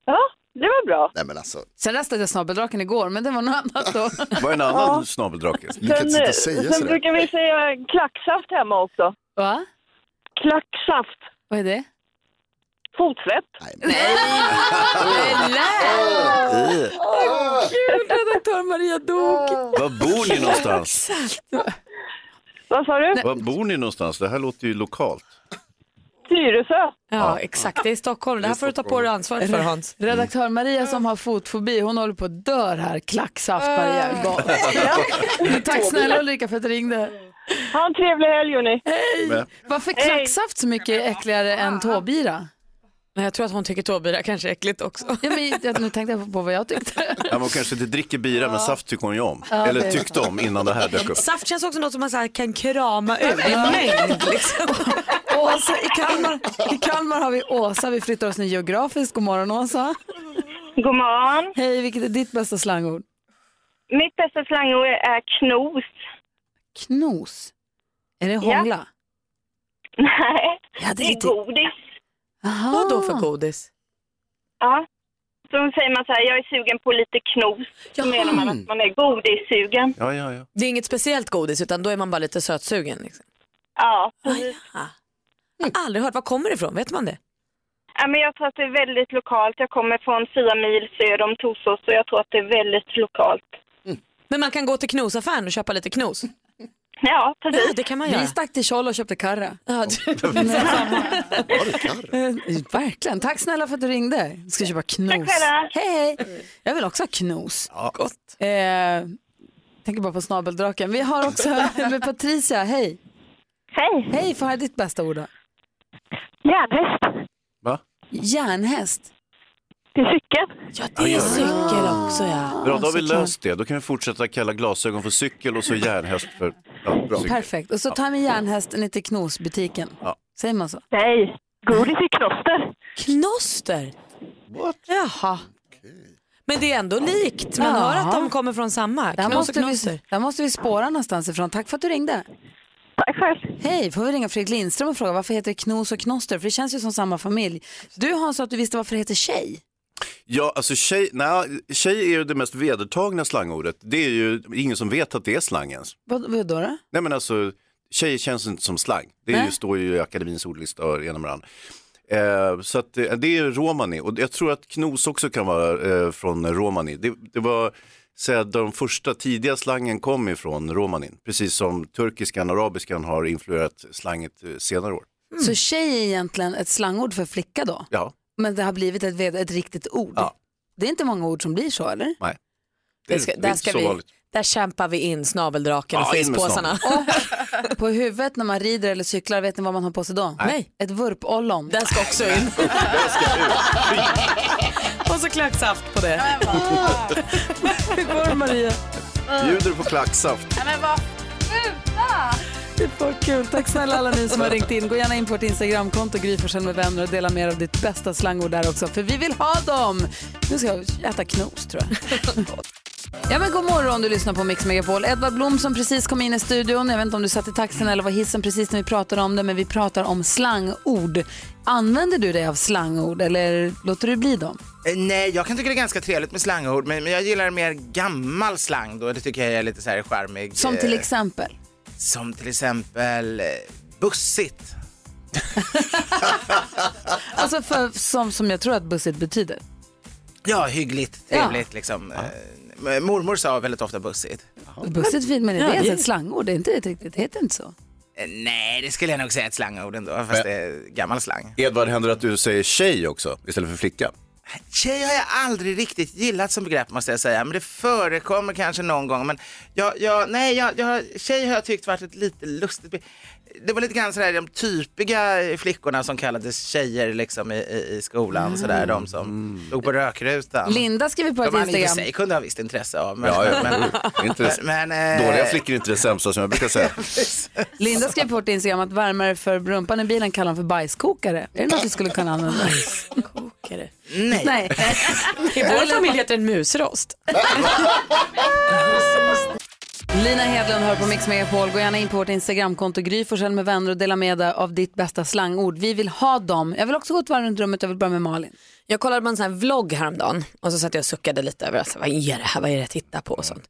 Ja, det var bra.
Nej men alltså,
Sen rastade jag snabeldraken igår, men det var något annat då.
Vad är en annan snabeldrake?
du kan inte sitta och
sen
säga
sen
sådär.
brukar vi säga klacksaft hemma också.
Va?
Klacksaft.
Vad är det?
Fotsvett.
Gud, redaktör Maria dog.
Var bor ni någonstans?
Vad sa du?
Var bor ni någonstans? Det här låter ju lokalt.
Tyresö.
Ja, exakt. Det är Stockholm. Det här får du ta på dig ansvaret för Hans.
Redaktör Maria som har fotfobi, hon håller på att dör här. Klacksaft Maria. Gott. Tack snälla Ulrika för att du ringde.
Ha en trevlig helg hörni.
Men,
Varför klacksaft så mycket äckligare än tåbira?
Nej, jag tror att hon tycker tåbira kanske är äckligt också.
Ja, men, jag, nu tänkte jag på vad jag tyckte.
ja, man kanske inte dricker bira, men saft tycker hon ju om. Eller tyckte om innan det här dök upp.
Saft känns också något som man så här kan krama ur. Det är mängd liksom.
Åsa, i, Kalmar, I Kalmar har vi Åsa, vi flyttar oss nu geografiskt. God morgon Åsa.
God morgon.
Hej, vilket är ditt bästa slangord?
Mitt bästa slangord är knos.
Knos. Är det hångla?
Nej,
Ja, det
det
är
är
lite...
godis.
Aha.
Vad då för godis?
Ja. Så säger man så här, jag är sugen på lite knos. Då menar man att man är godissugen.
Ja, ja, ja.
Det är inget speciellt godis utan då är man bara lite sötsugen. Liksom.
Ja.
Ah. Jag har aldrig hört. Var kommer det ifrån? Vet man det?
ja men jag tror att det är väldigt lokalt. Jag kommer från fyra mil söder om Torsås så jag tror att det är väldigt lokalt.
Men man kan gå till knosaffären och köpa lite knos.
Ja,
Ja,
precis.
det kan man göra.
Vi stack till Tjoll och köpte karra.
Ja, du-
Har du karr?
Eh, Verkligen. Tack snälla för att du ringde. Jag ska köpa knos.
Tack.
Hej, hej. Jag vill också ha knos.
Gott.
Eh, tänker bara på snabeldraken. Vi har också med Patricia. Hej.
Hej.
Hej, får höra ditt bästa ord då.
Järnhäst.
Va?
Järnhäst.
Det är cykel.
Ja, det är cykel också ja.
Bra, då har vi
såklart.
löst det. Då kan vi fortsätta kalla glasögon för cykel och så järnhäst för ja, bra. cykel.
Perfekt. Och så tar vi järnhästen till knosbutiken.
Ja.
Säger man så?
Nej, godis är kloster.
Knoster.
What?
Jaha. Men det är ändå likt. Man hör att de kommer från samma.
Där
Knos och
måste,
knoster.
vi, där måste vi spåra någonstans ifrån. Tack för att du ringde.
Tack själv.
Hej, får vi ringa Fredrik Lindström och fråga varför heter det Knos och Knoster? För det känns ju som samma familj. Du Hans sa att du visste varför det heter tjej.
Ja, alltså tjej, nej, tjej är ju det mest vedertagna slangordet. Det är ju ingen som vet att det är slang ens.
Vad, vad då? då?
Nej men alltså, tjej känns inte som slang. Det är ju, står ju i akademins ordlista och ena med andra. Eh, så att, eh, det är romani och jag tror att knos också kan vara eh, från romani. Det, det var så att de första tidiga slangen kom ifrån romanin. Precis som turkiskan och arabiskan har influerat slanget eh, senare år.
Så tjej är egentligen ett slangord för flicka då?
Ja,
Men det har blivit ett, ett riktigt ord?
Ja.
Det är inte många ord som blir så eller?
nej.
Det ska,
det är
där, ska
så
vi,
vanligt.
där kämpar vi in snabeldraken och
Ja,
fiskpåsarna.
På huvudet när man rider eller cyklar, vet ni vad man har på sig då?
Nej.
Ett vurpollon.
Den ska också in. och så klacksaft på det.
Hur går det Maria?
Bjuder på klacksaft.
Det var kul. Tack snälla alla ni som har ringt in. Gå gärna in på vårt Instagramkonto Gry med vänner och dela med er av ditt bästa slangord där också. För vi vill ha dem. Nu ska jag äta knos tror jag. Ja, men god morgon, du lyssnar på Mix Megapol. Edvard Blom som precis kom in i studion. Jag vet inte om du satt i taxin eller var hissen precis när vi pratade om det, men vi pratar om slangord. Använder du dig av slangord eller låter du bli dem?
Eh, Nej, jag kan tycka det är ganska trevligt med slangord, men men jag gillar mer gammal slang då. Det tycker jag är lite så här charmig.
Som till
Eh,
exempel?
Som till exempel eh, bussigt.
Alltså för, som, som jag tror att bussigt betyder.
Ja, hyggligt, trevligt liksom. Eh, Mormor sa väldigt ofta bussigt.
Bussigt fint, men är
Ja,
det ens
det-
ett slangord? Det är inte det riktigt, det heter inte så.
Eh, Nej, det skulle jag nog säga ett slangord ändå, fast det är gammal slang.
Edvard, händer det att du säger tjej också istället för flicka?
Tjej har jag aldrig riktigt gillat som begrepp måste jag säga, men det förekommer kanske någon gång. Men jag, jag, nej, jag, jag, har- tjej har jag tyckt varit ett lite lustigt Det var lite grann sådär de typiga flickorna som kallades tjejer liksom i, i, i skolan, sådär, de som stod på rökrutan.
Linda skriver på
de
ett
man i och för
Instagram.
sig kunde ha visst intresse av. Men,
Ja, ja.
men,
Inte,
men, eh,
dåliga flickor är inte det sämsta som jag brukar säga.
Linda skrev på ett Instagram att värmare för rumpan i bilen kallar hon för bajskokare. Är det något vi skulle kunna använda?
Bajskokare?
Nej.
Nej.
I vår familj heter den musrost.
Lina Hedlund hör på Mix Megapol. Gå gärna in på vårt Instagramkonto Gry Forssell med vänner och dela med dig av ditt bästa slangord. Vi vill ha dem. Jag vill också gå ett varv runt rummet. Jag vill börja med Malin.
Jag kollade på en sån här vlogg häromdagen och så satt jag och suckade lite över alltså, vad är det här, vad är det jag tittar på och sånt.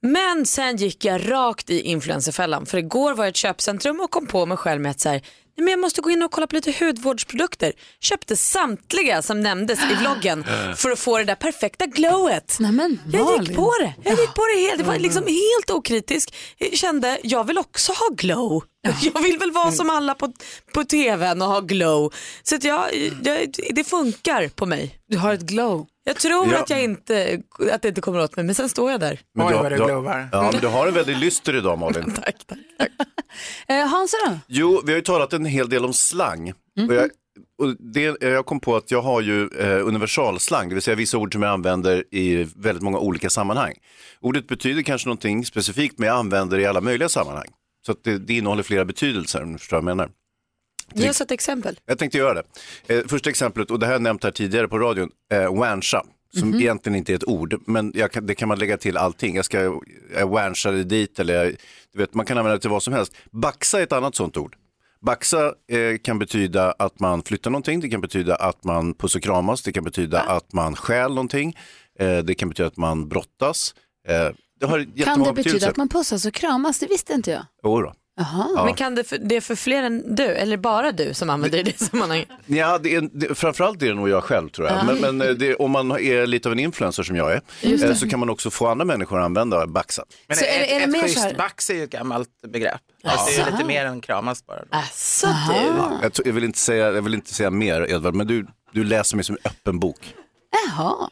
Men sen gick jag rakt i influencerfällan för igår var jag i ett köpcentrum och kom på mig själv med att så här, men jag måste gå in och kolla på lite hudvårdsprodukter. Köpte samtliga som nämndes i vloggen för att få det där perfekta glowet.
Nämen,
jag gick på det. Jag gick på det helt, det var liksom helt okritisk. Jag kände, jag vill också ha glow. Jag vill väl vara som alla på, på tvn och ha glow. Så att jag, jag, det funkar på mig.
Du har ett glow.
Jag tror
Ja.
att, jag inte, att det inte kommer åt mig men sen står jag där.
Men
Oj,
har-
vad du
har-
glovar.
Ja, men du har en väldigt lyster idag Malin.
tack, tack.
Eh, Hansa då?
Jo, vi har ju talat en hel del om slang. Och jag, och det, jag kom på att jag har ju eh, universalslang, det vill säga vissa ord som jag använder i väldigt många olika sammanhang. Ordet betyder kanske någonting specifikt, men jag använder det i alla möjliga sammanhang. Så att det, det innehåller flera betydelser, om du förstår vad jag menar.
Ge oss ett exempel.
Jag tänkte göra det. Eh, första exemplet, och det här har jag nämnt här tidigare på radion, eh, wansha. Som
Mhm.
egentligen inte är ett ord, men kan, det kan man lägga till allting. Jag ska jag wanshade dit eller jag, du vet, man kan använda det till vad som helst. Baxa är ett annat sånt ord. Baxa eh, kan betyda att man flyttar någonting, det kan betyda att man puss och kramas, det kan betyda att man stjäl någonting, eh, det kan betyda att man brottas. Eh, det har
Kan det betyda att man pussas och kramas? Det visste inte jag.
Jo då. Ja.
Men kan det för, det är för fler än du eller bara du som använder det i det sammanhanget?
Ja, det är, det, framförallt är det nog jag själv tror jag.
Ja.
Men, men eh, det, om man är lite av en influencer som jag är, eh, så kan man också få andra människor att använda baxa.
Men
Så är det-
ett,
är det
ett
mer så
schysst
här-
bax är ju ett gammalt begrepp. Fast det är ju lite mer än kramas bara.
Asså
Ja, jag, jag, vill inte säga, jag vill inte säga mer Edvard, men du, du läser mig som en öppen bok.
Jaha.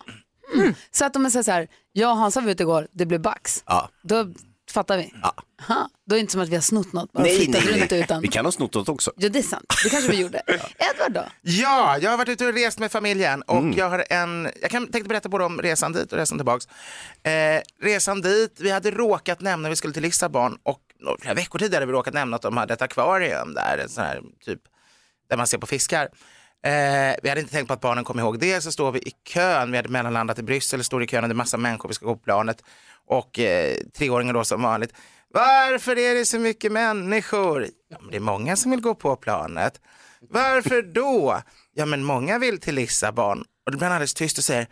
Mm. Så att om man säger så här, jag och Hansa var ute igår, det blev bax.
Ja.
Då fattar vi.
Ja.
Aha. Då är det inte som att vi har snott något, bara
Nej,
flyttat
nej,
runt
nej.
utan.
Vi kan ha snott något också.
Ja, det är sant. Det kanske vi gjorde. Edvard då?
Ja, jag har varit ute och rest med familjen och
Mm.
jag har en, jag kan, tänkte berätta både om resan dit och resan tillbaks. Eh, resan dit, vi hade råkat nämna, vi skulle till Lissabon och några veckor tidigare hade vi råkat nämna att de hade ett akvarium där, en sån här typ, där man ser på fiskar. Eh, vi hade inte tänkt på att barnen kom ihåg det, så står vi i kön, vi hade mellanlandat i Bryssel, står i kön och det är massa människor, vi ska gå på planet. Och eh, treåringen då som vanligt, varför är det så mycket människor? Ja, men det är många som vill gå på planet. Varför då? Ja men många vill till Lissabon. Och då blir han alldeles tyst och säger,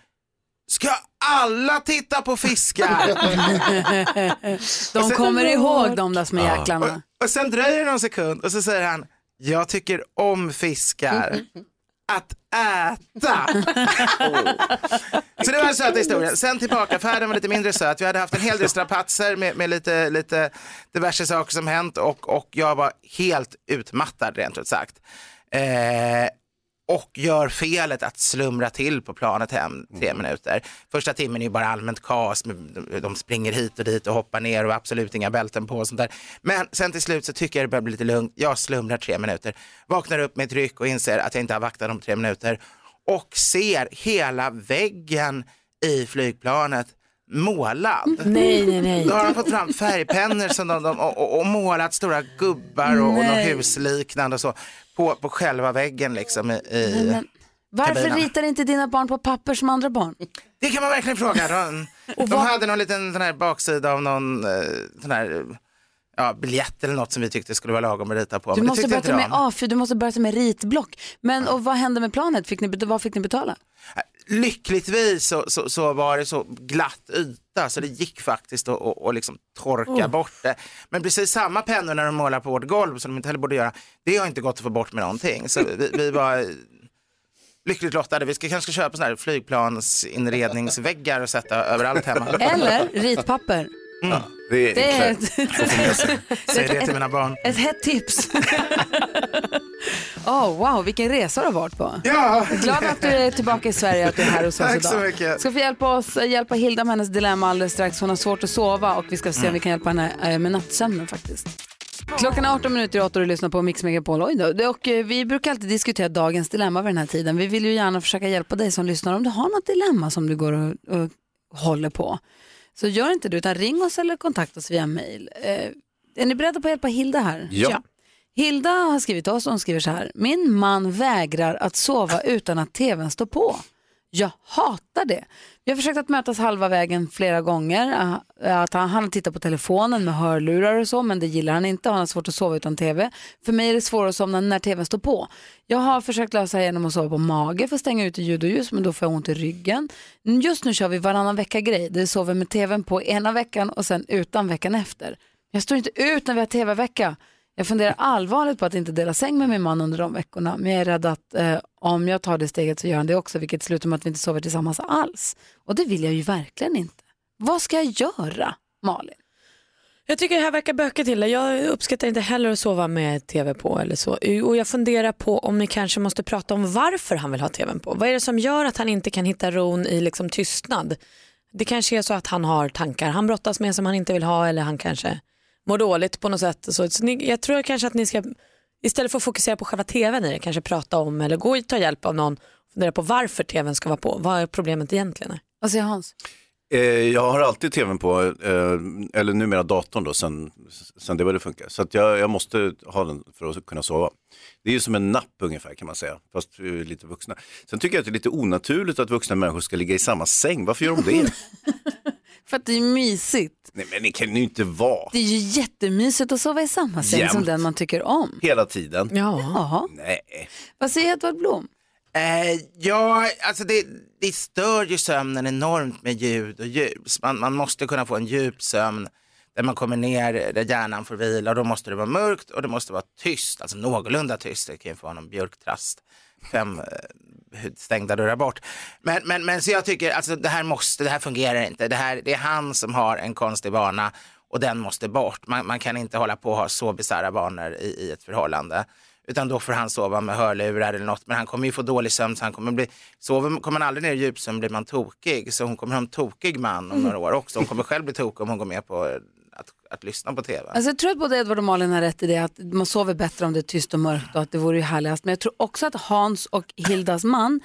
ska alla titta på fiskar?
De
sen-
kommer ihåg de där små jäklarna.
Och, och sen dröjer det någon sekund och så säger han, jag tycker om fiskar. Att äta. Så det var den söta historien. Sen tillbaka, färden var lite mindre söt. Vi hade haft en hel del strapatser med, med lite, lite diverse saker som hänt och, och jag var helt utmattad rent ut sagt. Eh, och gör felet att slumra till på planet hem tre minuter. Första timmen är ju bara allmänt kaos, de springer hit och dit och hoppar ner och absolut inga bälten på och sånt där. Men sen till slut så tycker jag det börjar bli lite lugnt. Jag slumrar tre minuter, vaknar upp med ett ryck och inser att jag inte har vaktat om tre minuter och ser hela väggen i flygplanet målad.
Nej, nej, nej.
Då har de fått fram färgpennor som de, de, och, och, och målat stora gubbar och, och
Nej.
husliknande och så på, på själva väggen liksom i, i
Men varför
kabinen.
ritar inte dina barn på papper som andra barn?
Det kan man verkligen fråga. De, De hade någon liten sån här baksida av någon eh, sån här ja, biljett eller något som vi tyckte skulle vara lagom att rita på.
Du måste, börja ta med
de.
A4, du måste börja ta med ritblock. Men och vad hände med planet? Fick ni, vad fick ni betala?
Lyckligtvis så, så, så var det så glatt yta så det gick faktiskt att att- att liksom torka
Oh.
bort det. Men precis samma pennor när de målar på vårt golv som de inte heller borde göra, det har inte gått att få bort med någonting. Så vi, vi var lyckligt lottade. Vi ska kanske köpa sådana här flygplansinredningsväggar och sätta överallt hemma.
Eller ritpapper.
Mm.
Det är
Det är
enklare.
Säg det till mina barn.
ett hett tips. oh, wow, vilken resa du har varit på.
Ja.
Glad att du är tillbaka i Sverige att du är här hos oss
Tack
idag.
så mycket.
Ska få hjälpa, oss, hjälpa Hilda med hennes dilemma alldeles strax. Hon har svårt att sova och vi ska se om vi kan hjälpa henne eh, med nattsömnen faktiskt. Klockan är 18 minuter i 8 och du lyssnar på Mix Megapol. Oj då. Det- Och eh, vi brukar alltid diskutera dagens dilemma vid den här tiden. Vi vill ju gärna försöka hjälpa dig som lyssnar om du har något dilemma som du går och, och håller på. Så gör inte det utan ring oss eller kontakta oss via mail. Eh, är ni beredda på att hjälpa Hilda här?
Ja.
Hilda har skrivit till oss och hon skriver så här. Min man vägrar att sova utan att tvn står på. Jag hatar det. Vi har försökt att mötas halva vägen flera gånger. Ah, att han, han tittar på telefonen med hörlurar och så, men det gillar han inte. Han har svårt att sova utan tv. För mig är det svårare att somna när tvn står på. Jag har försökt lösa det genom att sova på mage för att stänga ute ljud och ljus, men då får jag ont i ryggen. Just nu kör vi varannan vecka-grej. Det sover med tvn på ena veckan och sen utan veckan efter. Jag står inte ut när vi har tv-vecka. Jag funderar allvarligt på att inte dela säng med min man under de veckorna, men jag är rädd att eh, om jag tar det steget så gör han det också, vilket slutar med att vi inte sover tillsammans alls. Och det vill jag ju verkligen inte. Vad ska jag göra, Malin?
Jag tycker det här verkar böka till det. Jag uppskattar inte heller att sova med tv på eller så. Och jag funderar på om ni kanske måste prata om varför han vill ha tvn på. Vad är det som gör att han inte kan hitta ron i liksom tystnad? Det kanske är så att han har tankar han brottas med som han inte vill ha eller han kanske mår dåligt på något sätt. Så, så ni, jag tror kanske att ni ska istället för att fokusera på själva tvn i det kanske prata om eller gå och ta hjälp av någon och fundera på varför tvn ska vara på. Vad är problemet egentligen? Är?
Vad säger Hans?
Eh, Jag har alltid tvn på, eh, eller numera datorn då, sen, sen det började funka. Så att jag, jag måste ha den för att kunna sova. Det är ju som en napp ungefär kan man säga, fast vi är lite vuxna. Sen tycker jag att det är lite onaturligt att vuxna människor ska ligga i samma säng. Varför gör de det?
För att det är mysigt.
Nej men det kan ju inte vara.
Det är ju jättemysigt att sova i samma säng som
Jämt.
den man tycker om.
Hela tiden.
Ja.
Nej.
Vad säger Edvard Blom?
Eh, ja, alltså det, det stör ju sömnen enormt med ljud och ljus. Man, man måste kunna få en djup sömn där man kommer ner, där hjärnan får vila och då måste det vara mörkt och det måste vara tyst, alltså någorlunda tyst. Det kan ju få vara någon björktrast fem eh, stängda dörrar bort. Men, men, men så jag tycker, alltså det här måste, det här fungerar inte. Det, här, det är han som har en konstig vana och den måste bort. Man, man kan inte hålla på och ha så bisarra vanor i, i ett förhållande. Utan då får han sova med hörlurar eller något. Men han kommer ju få dålig sömn så han kommer bli, sover, kommer man aldrig ner i djupsömn blir man tokig. Så hon kommer ha en tokig man om några år också. Hon kommer själv bli tokig om hon går med på att, att lyssna på tv.
Alltså jag tror att både Edvard och Malin har rätt i det att man sover bättre om det är tyst och mörkt och att det vore ju härligast. Men jag tror också att Hans och Hildas man,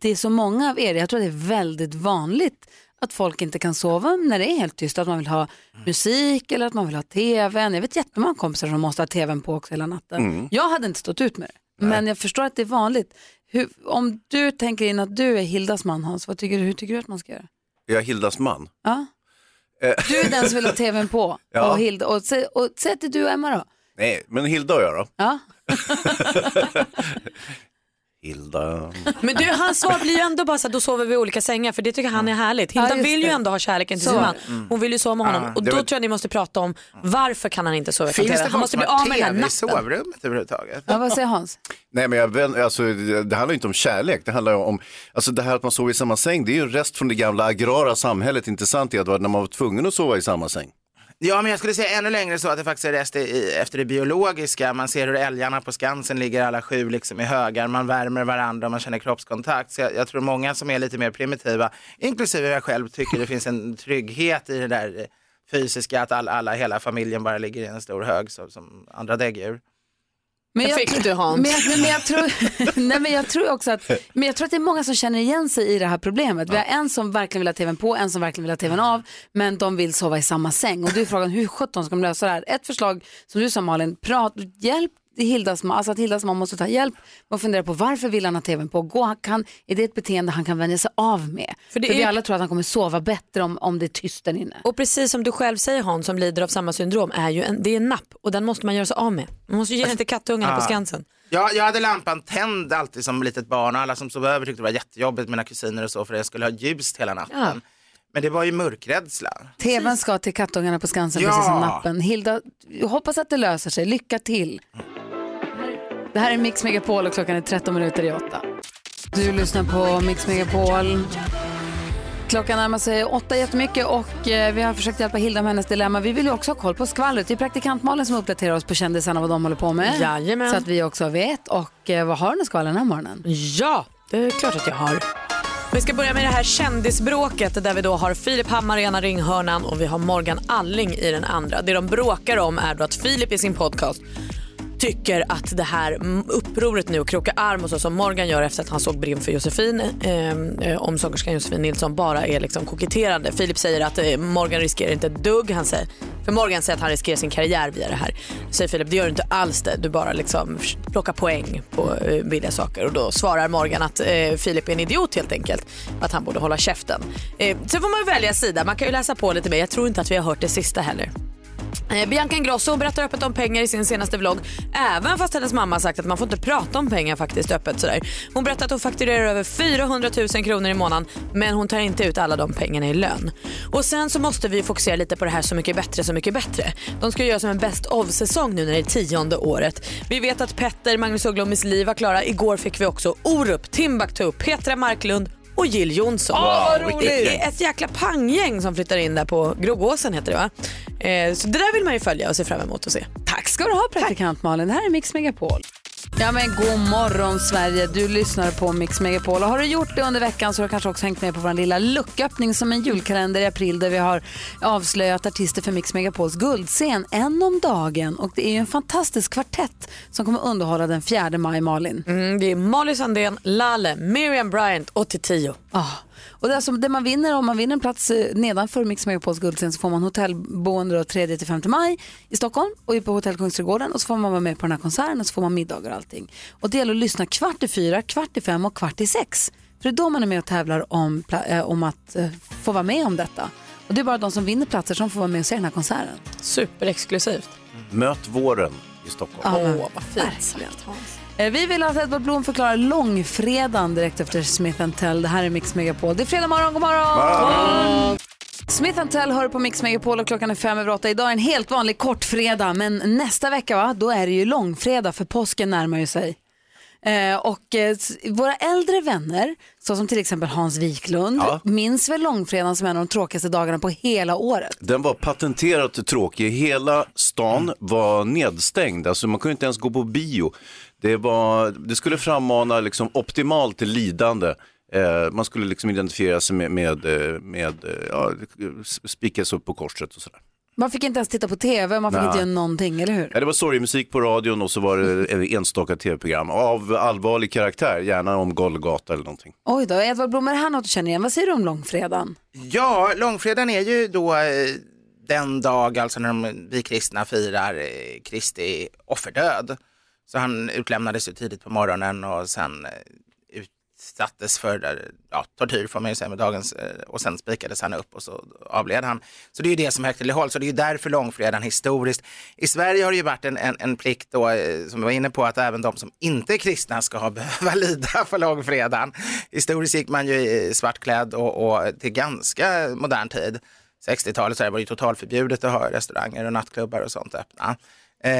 det är så många av er, jag tror att det är väldigt vanligt att folk inte kan sova när det är helt tyst, att man vill ha musik eller att man vill ha tvn. Jag vet jättemånga kompisar som måste ha tvn på också hela natten.
Mm.
Jag hade inte stått ut med det, men jag förstår att det är vanligt. Hur, om du tänker in att du är Hildas man Hans, vad tycker du, hur tycker du att man ska göra?
Jag är Hildas man.
Ja?
Eh,
Du är den som vill ha tvn på
Ja.
och, Hilda, och, sä- och säg att det är du och Emma då.
Nej, men Hilda och jag då?
Ja.
Hilda.
Men du, hans svar blir ju ändå bara så att då sover vi i olika sängar för det tycker han är härligt. Hilda
Ja, just
vill ju
det.
ändå ha kärleken till sin man.
Mm.
Hon vill ju sova med honom
Ja,
och
det
då
var-
tror jag ni måste prata om varför kan han inte sova utan
Finns det
Han
folk
måste bli av med den här
tv i sovrummet överhuvudtaget?
Ja, vad säger Hans?
Nej men jag, alltså, det det handlar inte om kärlek, det handlar ju om, alltså det här att man sover i samma säng, det är ju en rest från det gamla agrara samhället, intressant är att när man var tvungen att sova i samma säng.
Ja, men jag skulle säga ännu längre så att det faktiskt är rest i, efter det biologiska. Man ser hur älgarna på Skansen ligger alla sju liksom i högar. Man värmer varandra och man känner kroppskontakt. Så jag, jag tror många som är lite mer primitiva, inklusive jag själv, tycker det finns en trygghet i det där eh, fysiska, att alla, alla hela familjen bara ligger i en stor hög så, som andra däggdjur.
Men
Jag fick du, Hans.
Men jag, men jag, tror, nej, men jag tror också att, men jag tror att det är många som känner igen sig i det här problemet. Vi har en som verkligen vill ha tvn på, en som verkligen vill ha tvn av, men de vill sova i samma säng. Och då är frågan hur sjutton ska de lösa det här? Ett förslag som du sa Malin, prat, hjälp Hildas, alltså att Hildas mamma måste ta hjälp med att fundera på varför vill han ha tvn på? Gå, han kan, är det ett beteende han kan vänja sig av med? För,
För det
vi
är-
alla tror att han kommer sova bättre om, om det är tyst där inne.
Och precis som du själv säger Hans som lider av samma syndrom, är ju en, det är en napp och den måste man göra sig av med. Man måste ju ge den till kattungarna på. Skansen.
Ja, jag hade lampan tänd alltid som litet barn och alla som sov över tyckte det var jättejobbigt, mina kusiner och så, för jag skulle ha ljust hela natten.
Ja.
Men det var ju mörkrädsla.
TVn ska till kattungarna på Skansen
Ja.
precis som nappen. Hilda, jag hoppas att det löser sig. Lycka till. Det här är Mix Megapol och klockan är 13 minuter i 8. Du lyssnar på Mix Megapol. Klockan närmar sig åtta jättemycket och eh, vi har försökt hjälpa Hilda med hennes dilemma. Vi vill ju också ha koll på skvallret. Det är praktikant Malin som uppdaterar oss på kändisarna vad de håller på med.
Jajamän.
Så att vi också vet. Och eh, vad har du skvallren den här morgonen?
Ja, det är klart att jag har. Vi ska börja med det här kändisbråket där vi då har Filip Hammar i ena ringhörnan och vi har Morgan Alling i den andra. Det de bråkar om är då att Filip i sin podcast tycker att det här upproret nu och kroka arm och så som Morgan gör efter att han såg Brinn för Josefin ehm, eh, om sångerskan Josefin Nilsson bara är liksom koketterande. Filip säger att eh, Morgan riskerar inte ett dugg. Han säger, för Morgan säger att han riskerar sin karriär via det här. Säger Filip, det gör du inte alls det. Du bara liksom plockar poäng på eh, billiga saker. Och då svarar Morgan att eh, Filip är en idiot helt enkelt. Att han borde hålla käften. Eh, sen får man välja sida. Man kan ju läsa på lite mer. Jag tror inte att vi har hört det sista heller. Eh, Bianca Ingrosso berättar öppet om pengar i sin senaste vlogg. Även fast hennes mamma har sagt att man får inte prata om pengar faktiskt öppet sådär. Hon berättar att hon fakturerar över 400 000 kronor i månaden men hon tar inte ut alla de pengarna i lön. Och sen så måste vi fokusera lite på det här Så mycket bättre, så mycket bättre. De ska göra som en best of-säsong nu när det är tionde året. Vi vet att Petter, Magnus Uggla och Miss Li var klara. Igår fick vi också Orup, Timbuktu, Petra Marklund och Jill Johnson.
Åh, vad roligt!
Det är ett jäkla panggäng som flyttar in där på Grogåsen heter det va? Eh, så det där vill man ju följa och se fram emot att se.
Tack ska du ha praktikant Malin. Det här är Mix Megapol. Ja men god morgon Sverige, du lyssnar på Mix Megapol och har du gjort det under veckan så har du kanske också hängt med på vår lilla lucköppning som en julkalender i april där vi har avslöjat artister för Mix Megapols guldscen en om dagen och det är ju en fantastisk kvartett som kommer underhålla den 4 maj Malin.
Mm, det är Molly Sandén, Lalle, Miriam Bryant och Titiyo.
Ah. Och det, alltså, det man vinner, om man vinner en plats eh, nedanför Mix Megapols guldscen så får man hotellboende då 3-5 maj i Stockholm och på Hotell Kungsträdgården och så får man vara med på den här konserten och så får man middagar och allting. Och det gäller att lyssna kvart i fyra, kvart i fem och kvart i sex. För det är då man är med och tävlar om, eh, om att eh, få vara med om detta. Och det är bara de som vinner platser som får vara med och se den här konserten.
Superexklusivt.
Möt våren i Stockholm.
Ja, men
vad fint
verkligen. Eh, Vi vill att Edvard Blom förklarar långfredagen direkt efter Smith Tell. Det här är Mix Megapol. Det är fredag morgon, god morgon! Smith Tell hör på Mix Megapol och klockan är fem över åtta. Idag är en helt vanlig kortfredag, men nästa vecka va, då är det ju långfredag för påsken närmar ju sig. Eh, och eh, våra äldre vänner, så som till exempel Hans Wiklund,
Ja.
minns väl långfredagen som en av de tråkigaste dagarna på hela året.
Den var patenterat tråkig. Hela stan var nedstängd. Alltså man kunde inte ens gå på bio. Det, var, det skulle frammana liksom optimalt lidande. Eh, man skulle liksom identifiera sig med, med, eh, med eh, ja, spikas upp på korset och sådär.
Man fick inte ens titta på tv, man fick
Nej.
inte göra någonting, eller hur?
Ja, det var sorgmusik på radion och så var det en enstaka tv-program av allvarlig karaktär, gärna om Golgata eller någonting.
Oj då, Edvard Blom, är det här något du känner igen? Vad säger du om långfredagen?
Ja, långfredagen är ju då eh, den dag alltså när de, vi kristna firar eh, Kristi offerdöd. Så han utlämnades ju tidigt på morgonen och sen eh, utsattes för ja, tortyr får man ju säga med dagens eh, och sen spikades han upp och så avled han. Så det är ju det som högtidlighålls så det är ju därför långfredagen historiskt. I Sverige har det ju varit en, en, en plikt då, eh, som vi var inne på att även de som inte är kristna ska behöva lida för långfredagen. Historiskt gick man ju i svartklädd och, och till ganska modern tid. 60-talet så var det ju totalförbjudet att ha restauranger och nattklubbar och sånt öppna. Eh,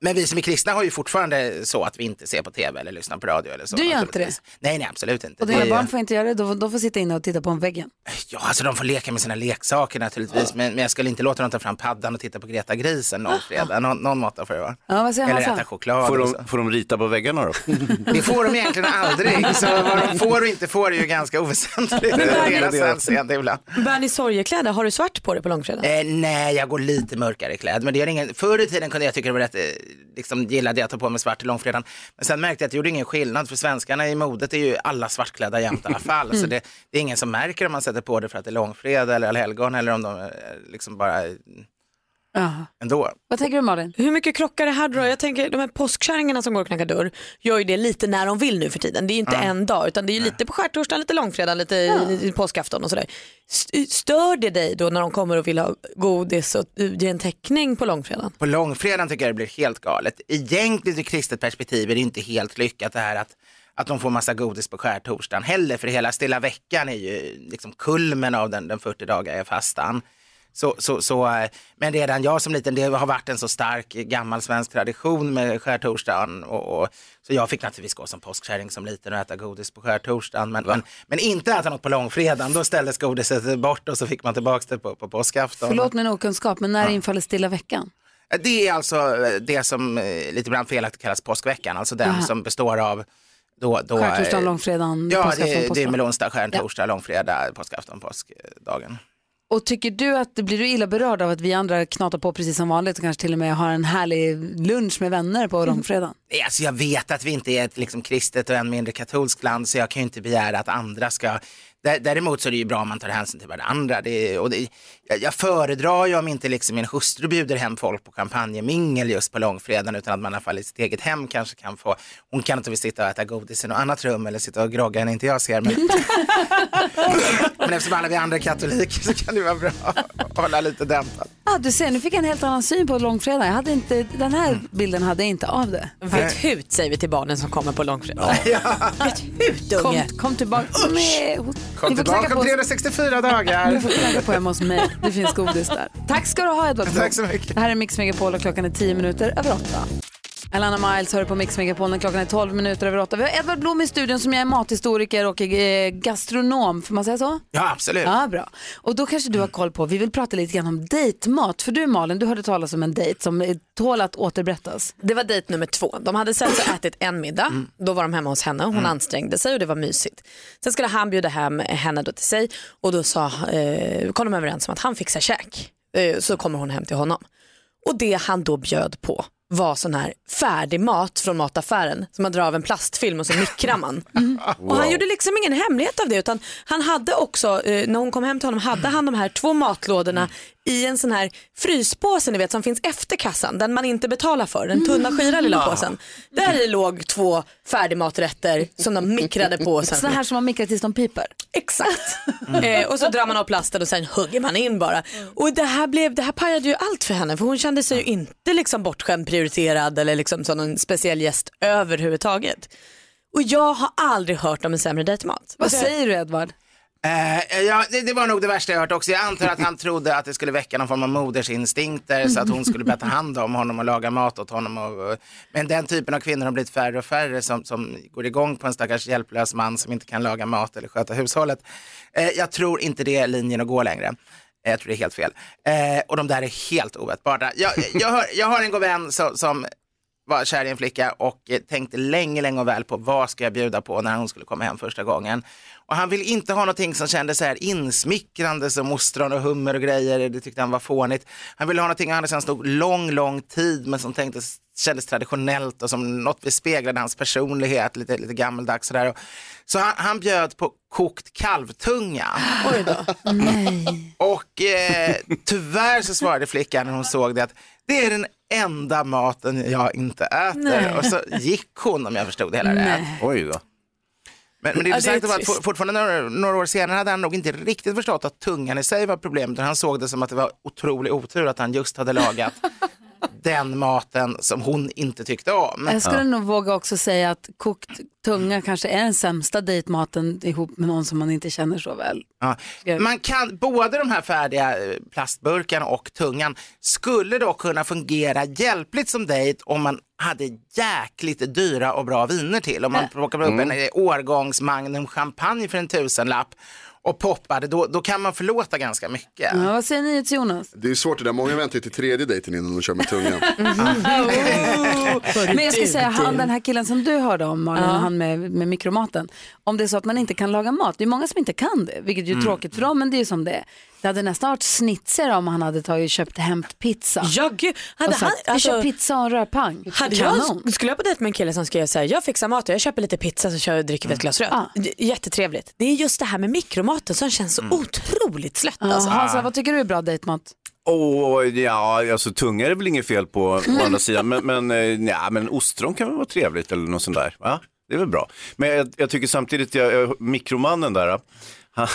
men vi som är kristna har ju fortfarande så att vi inte ser på tv eller lyssnar på radio eller så.
Du gör inte
naturligtvis. Nej, nej absolut inte.
Och
Det
dina
är-
barn får inte göra det, de, de får sitta inne och titta på en väggen.
Ja, alltså de får leka med sina leksaker naturligtvis, men, men jag skulle inte låta dem ta fram paddan och titta på Greta Grisen någon fredag. Någon, någon måtta får det vara.
Ja, vad säger
Eller äta choklad.
Får de, får de rita på väggarna då?
Det får de egentligen aldrig, så vad de får och inte får är ju ganska oväsentligt deras ibland.
Bär ni sorgekläder? Har du svart på dig på långfredagen?
Eh, nej, jag går lite mörkare klädd. Men det gör ingen... Förr i tiden kunde jag tycka det var rätt, eh, liksom gillade jag att ta på mig svart till långfredagen. Men sen märkte jag att det gjorde ingen skillnad för svenskarna i modet är ju alla svartklädda jämt i alla fall. Så det, det är ingen som märker om man sätter på det för att det är långfredag eller allhelgon eller om de eh, liksom bara... ändå.
Vad tänker du Malin?
Hur mycket krockar det här då? Jag tänker de här påskkärringarna som går och knackar dörr gör ju det lite när de vill nu för tiden. Det är ju inte
Ja.
en dag utan det är ju lite på skärtorsdagen, lite långfredag, lite i påskafton och sådär. St- Stör det dig då när de kommer och vill ha godis och uh, ge en teckning på långfredagen?
På långfredagen tycker jag det blir helt galet. Egentligen ur kristet perspektiv är det inte helt lyckat det här att, att de får massa godis på skärtorsdagen heller. För hela stilla veckan är ju liksom kulmen av den, den 40 dagar fastan. Så, så, så, eh, men redan jag som liten, det har varit en så stark gammal svensk tradition med skärtorsdagen. Och, och, så jag fick naturligtvis gå som påskkärring som liten och äta godis på skärtorsdagen. Men, men, men inte äta något på långfredagen, då ställdes godiset bort och så fick man tillbaka det på, på påskafton.
Förlåt min okunskap, men när infaller stilla veckan?
Det är alltså eh, det som eh, lite ibland felaktigt kallas påskveckan, alltså den
Aha.
som består av då, då, eh,
Skärtorsdagen, långfredagen,
Ja,
påskafton,
det, det är melonsdag, skärtorsdag, långfredag, påskafton, påskdagen.
Och tycker du att blir du illa berörd av att vi andra knatar på precis som vanligt och kanske till och med har en härlig lunch med vänner på långfredagen?
Nej, Alltså jag vet att vi inte är ett liksom, kristet och än mindre katolskt land så jag kan ju inte begära att andra ska Däremot så är det ju bra om man tar hänsyn till varandra. Det, och det, jag, jag föredrar ju om inte liksom min hustru bjuder hem folk på champagnemingel just på långfredagen utan att man i alla fall i sitt eget hem kanske kan få, hon kan inte sitta och äta godis i något annat rum eller sitta och grogga när inte jag ser. Men, men eftersom alla vi andra är katoliker så kan det vara bra att hålla lite dämpat.
Ah, du ser, nu fick jag en helt annan syn på långfredag. Jag hade inte, den här
Mm.
bilden hade jag inte av det.
Vet hut säger vi till barnen som kommer på långfredag. Vet hut
Kom,
unge.
kom tillbaka. Med.
Kom
Ni får knacka
tillbaka
på
om
oss.
364 dagar.
Du får knacka på hemma hos mig. Det finns godis där. Tack ska du ha Edward.
Tack så mycket.
Det här är Mix Megapol och klockan är 10 minuter över 8. Alana Miles hör på Mix Megapol när klockan är 12 minuter över 8. Vi har Edvard Blom i studion som jag är mathistoriker och eh, gastronom, får man säga så?
Ja, absolut.
Ja, bra. Och då kanske du har koll på, vi vill prata lite grann om dejtmat. För du Malin, du hörde talas om en dejt som eh, tål att återberättas.
Det var dejt nummer två. De hade setts och ätit en middag. Då var de hemma hos henne. Hon ansträngde sig och det var mysigt. Sen skulle han bjuda hem henne då till sig och då sa, eh, kom de överens om att han fixar käk. Eh, så kommer hon hem till honom. Och det han då bjöd på var sån här färdig mat från mataffären som man drar av en plastfilm och så mikrar man. Och han gjorde liksom ingen hemlighet av det utan han hade också, eh, när hon kom hem till honom, hade han de här två matlådorna i en sån här fryspåse ni vet som finns efter kassan, den man inte betalar för, den tunna skira lilla påsen. Där i låg två färdigmaträtter som de mikrade på.
Sådana här som man mikrar tills de piper.
Exakt. Eh, och så drar man av plasten och sen hugger man in bara. Och det här, blev, det här pajade ju allt för henne för hon kände sig ju inte liksom bortskämd, prioriterad eller liksom som en speciell gäst överhuvudtaget. Och jag har aldrig hört om en sämre dejtmat.
Vad säger du Edvard?
Eh, ja, det, det var nog det värsta jag hört också. Jag antar att han trodde att det skulle väcka någon form av modersinstinkter så att hon skulle börja ta hand om honom och laga mat åt honom. Och, och, men den typen av kvinnor har blivit färre och färre som, som går igång på en stackars hjälplös man som inte kan laga mat eller sköta hushållet. Eh, jag tror inte det är linjen att gå längre. Eh, jag tror det är helt fel. Eh, och de där är helt ovettbara. Jag, jag, har, jag har en god vän som, som var kär i en flicka och tänkte länge, länge och väl på vad ska jag bjuda på när hon skulle komma hem första gången. Och han ville inte ha någonting som kändes så här insmickrande som ostron och hummer och grejer. Det tyckte han var fånigt. Han ville ha någonting han hade sedan stod lång, lång tid men som tänktes, kändes traditionellt och som något vi speglade hans personlighet, lite, lite gammeldags sådär. Så han, han bjöd på kokt kalvtunga.
Oj då.
Nej.
Och eh, tyvärr så svarade flickan när hon såg det att det är den enda maten jag inte äter.
Nej.
Och så gick hon om jag förstod det hela rätt.
Nej.
Oj då.
Men, men det
Ja,
intressanta var att fortfarande några, några år senare hade han nog inte riktigt förstått att tungan i sig var problemet. Han såg det som att det var otrolig otur att han just hade lagat den maten som hon inte tyckte om.
Jag skulle nog våga också säga att kokt tunga kanske är den sämsta dejtmaten ihop med någon som man inte känner så väl.
Ja. Man kan, både de här färdiga eh, plastburkarna och tungan skulle då kunna fungera hjälpligt som dejt om man hade jäkligt dyra och bra viner till. Om man plockar upp en eh, årgångs Magnum champagne för en tusenlapp och poppade, då, då kan man förlåta ganska mycket.
Ja, vad säger ni till Jonas?
Det är ju svårt det där, många väntar ju till tredje dejten innan de kör med tungan.
Men jag ska säga, han, den här killen som du hörde om, Malin, han med, med mikromaten. Om det är så att man inte kan laga mat, det är många som inte kan det, vilket är ju tråkigt för dem, men det är ju som det är. Det hade nästan varit snitser om han hade tagit, köpt hämtpizza.
Ja, gud. Hade
och sagt,
han,
vi
alltså,
kör pizza och en rödpang.
hade
Kanon.
jag, skulle jag på dejt med en kille som skrev så här, jag fixar mat, jag köper lite pizza så kör jag och dricker vi ett glas rött.
Ja.
Det- Jättetrevligt. Det är just det här med mikromaten som känns så otroligt slött.
Ja,
Alltså.
Hansa, vad tycker du är bra dejtmat?
Åh, ja, alltså tunga är det väl inget fel på å andra sidan, men, men, eh, ja, men ostron kan väl vara trevligt eller något sånt där. Ja, det är väl bra. Men jag, jag tycker samtidigt, jag, jag, mikromannen där, han,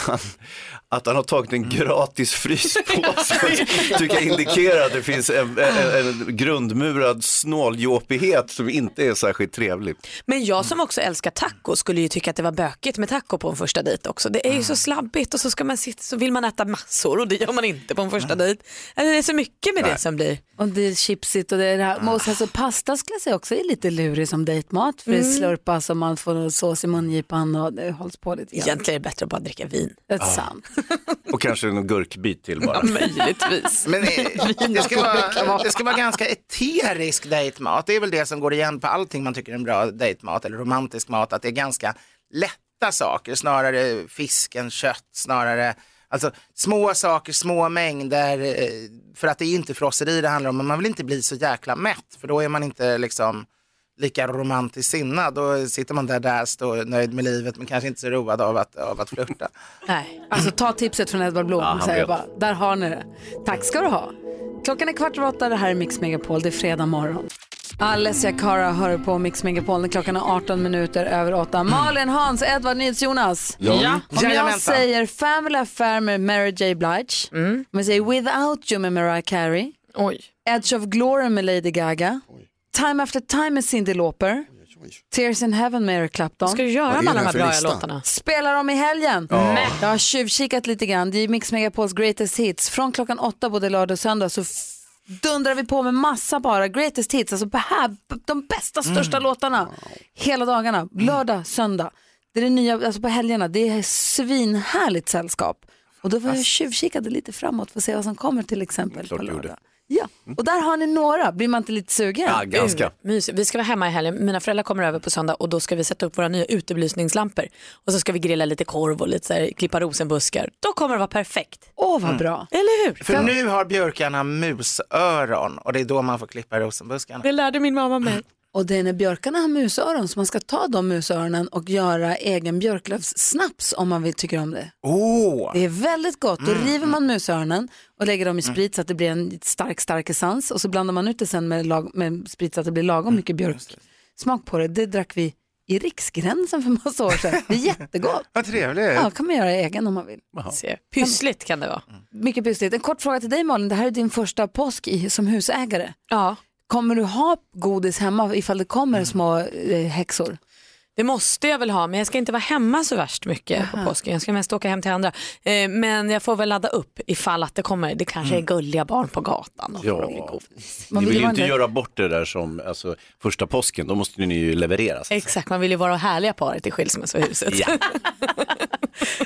att han har tagit en gratis fryspåse tycker jag indikerar att det finns en, en, en grundmurad snåljåpighet som inte är särskilt trevlig.
Men jag som också älskar taco skulle ju tycka att det var bökigt med taco på en första dejt också. Det är ju så slabbigt och så, ska man sitta, så vill man äta massor och det gör man inte på en första dejt. Alltså, det är så mycket med det som blir.
Och det är chipsigt och det är det här. Och sen så pasta skulle jag säga också är lite lurig som dejtmat. För det
Mm.
slurpas och man får sås i mungipan och det hålls på lite grann.
Egentligen är det bättre att bara dricka vin.
Det är sant.
Och kanske en gurkbit till bara.
möjligtvis.
Men eh, det ska, vara, det ska vara ganska eterisk dejtmat. Det är väl det som går igen på allting man tycker är en bra dejtmat eller romantisk mat. Att det är ganska lätta saker, snarare fisk än kött, snarare Alltså små saker, små mängder, eh, för att det är inte frosseri det handlar om, men man vill inte bli så jäkla mätt, för då är man inte liksom lika romantiskt sinnad. Då sitter man där däst och nöjd med livet, men kanske inte så road av att, av att flirta.
Nej, alltså ta tipset från Edvard Blom.
Ja,
säger bara. Där har ni det. Tack ska du ha. Klockan är kvart över åtta, det här är Mix Megapol, det är fredag morgon. Alessia Cara hör på Mix Megapol klockan är 18 minuter över åtta. Malin, Hans, Edvard, Nils, Jonas.
Ja. Ja.
Om jag
Jajamensan.
säger Family Affair med Mary J Blige, om jag säger Without You med Mariah Carey, Edge of Glory med Lady Gaga, Time After Time med Cyndi Lauper, Tears in Heaven med Eric Clapton.
Vad ska du göra med alla de här bra låtarna?
Spelar dem i helgen.
Ja.
Men Jag har tjuvkikat lite grann. Det är Mix Megapols Greatest Hits. Från klockan åtta både lördag och söndag så dundrar vi på med massa bara Greatest Hits. Alltså här, de bästa, största
Mm.
låtarna. Hela dagarna. Lördag, söndag. Det är det nya, alltså på helgerna. Det är svinhärligt sällskap. Och då var jag tjuvkikade lite framåt för att se vad som kommer till exempel på lördag. Ja, och där har ni några. Blir man inte lite sugen?
Uh, mysigt. Vi ska vara hemma i helgen. Mina föräldrar kommer över på söndag och då ska vi sätta upp våra nya utebelysningslampor. Och så ska vi grilla lite korv och lite så här, klippa rosenbuskar. Då kommer det vara perfekt.
Åh, vad
Mm.
bra.
Eller hur?
För nu har björkarna musöron och det är då man får klippa rosenbuskarna.
Det lärde min mamma mig.
Och det är när björkarna har musöron så man ska ta de musöronen och göra egen björklövssnaps om man vill tycker om det.
Oh.
Det är väldigt gott. Då
Mm.
river man musöronen och lägger dem i sprit så att det blir en stark, stark essens och så blandar man ut det sen med, lag, med sprit så att det blir lagom mycket björksmak på det. Det drack vi i Riksgränsen för massa år sedan. Det är jättegott.
Vad trevligt.
Ja, kan man göra egen om man vill.
Se, Pyssligt kan det vara.
Mycket pyssligt. En kort fråga till dig Malin, det här är din första påsk i, som husägare.
Ja.
Kommer du ha godis hemma ifall det kommer små eh, häxor?
Det måste jag väl ha, men jag ska inte vara hemma så värst mycket på påsken. Jag ska mest åka hem till andra. Eh, men jag får väl ladda upp ifall att det kommer. Det kanske är gulliga barn på gatan. Och
Ja.
Man
Ni
vill
vill ju inte göra bort det där som alltså, första påsken, då måste ni ju leverera.
Exakt, man vill ju vara härliga paret i skilsmässohuset.
Ja.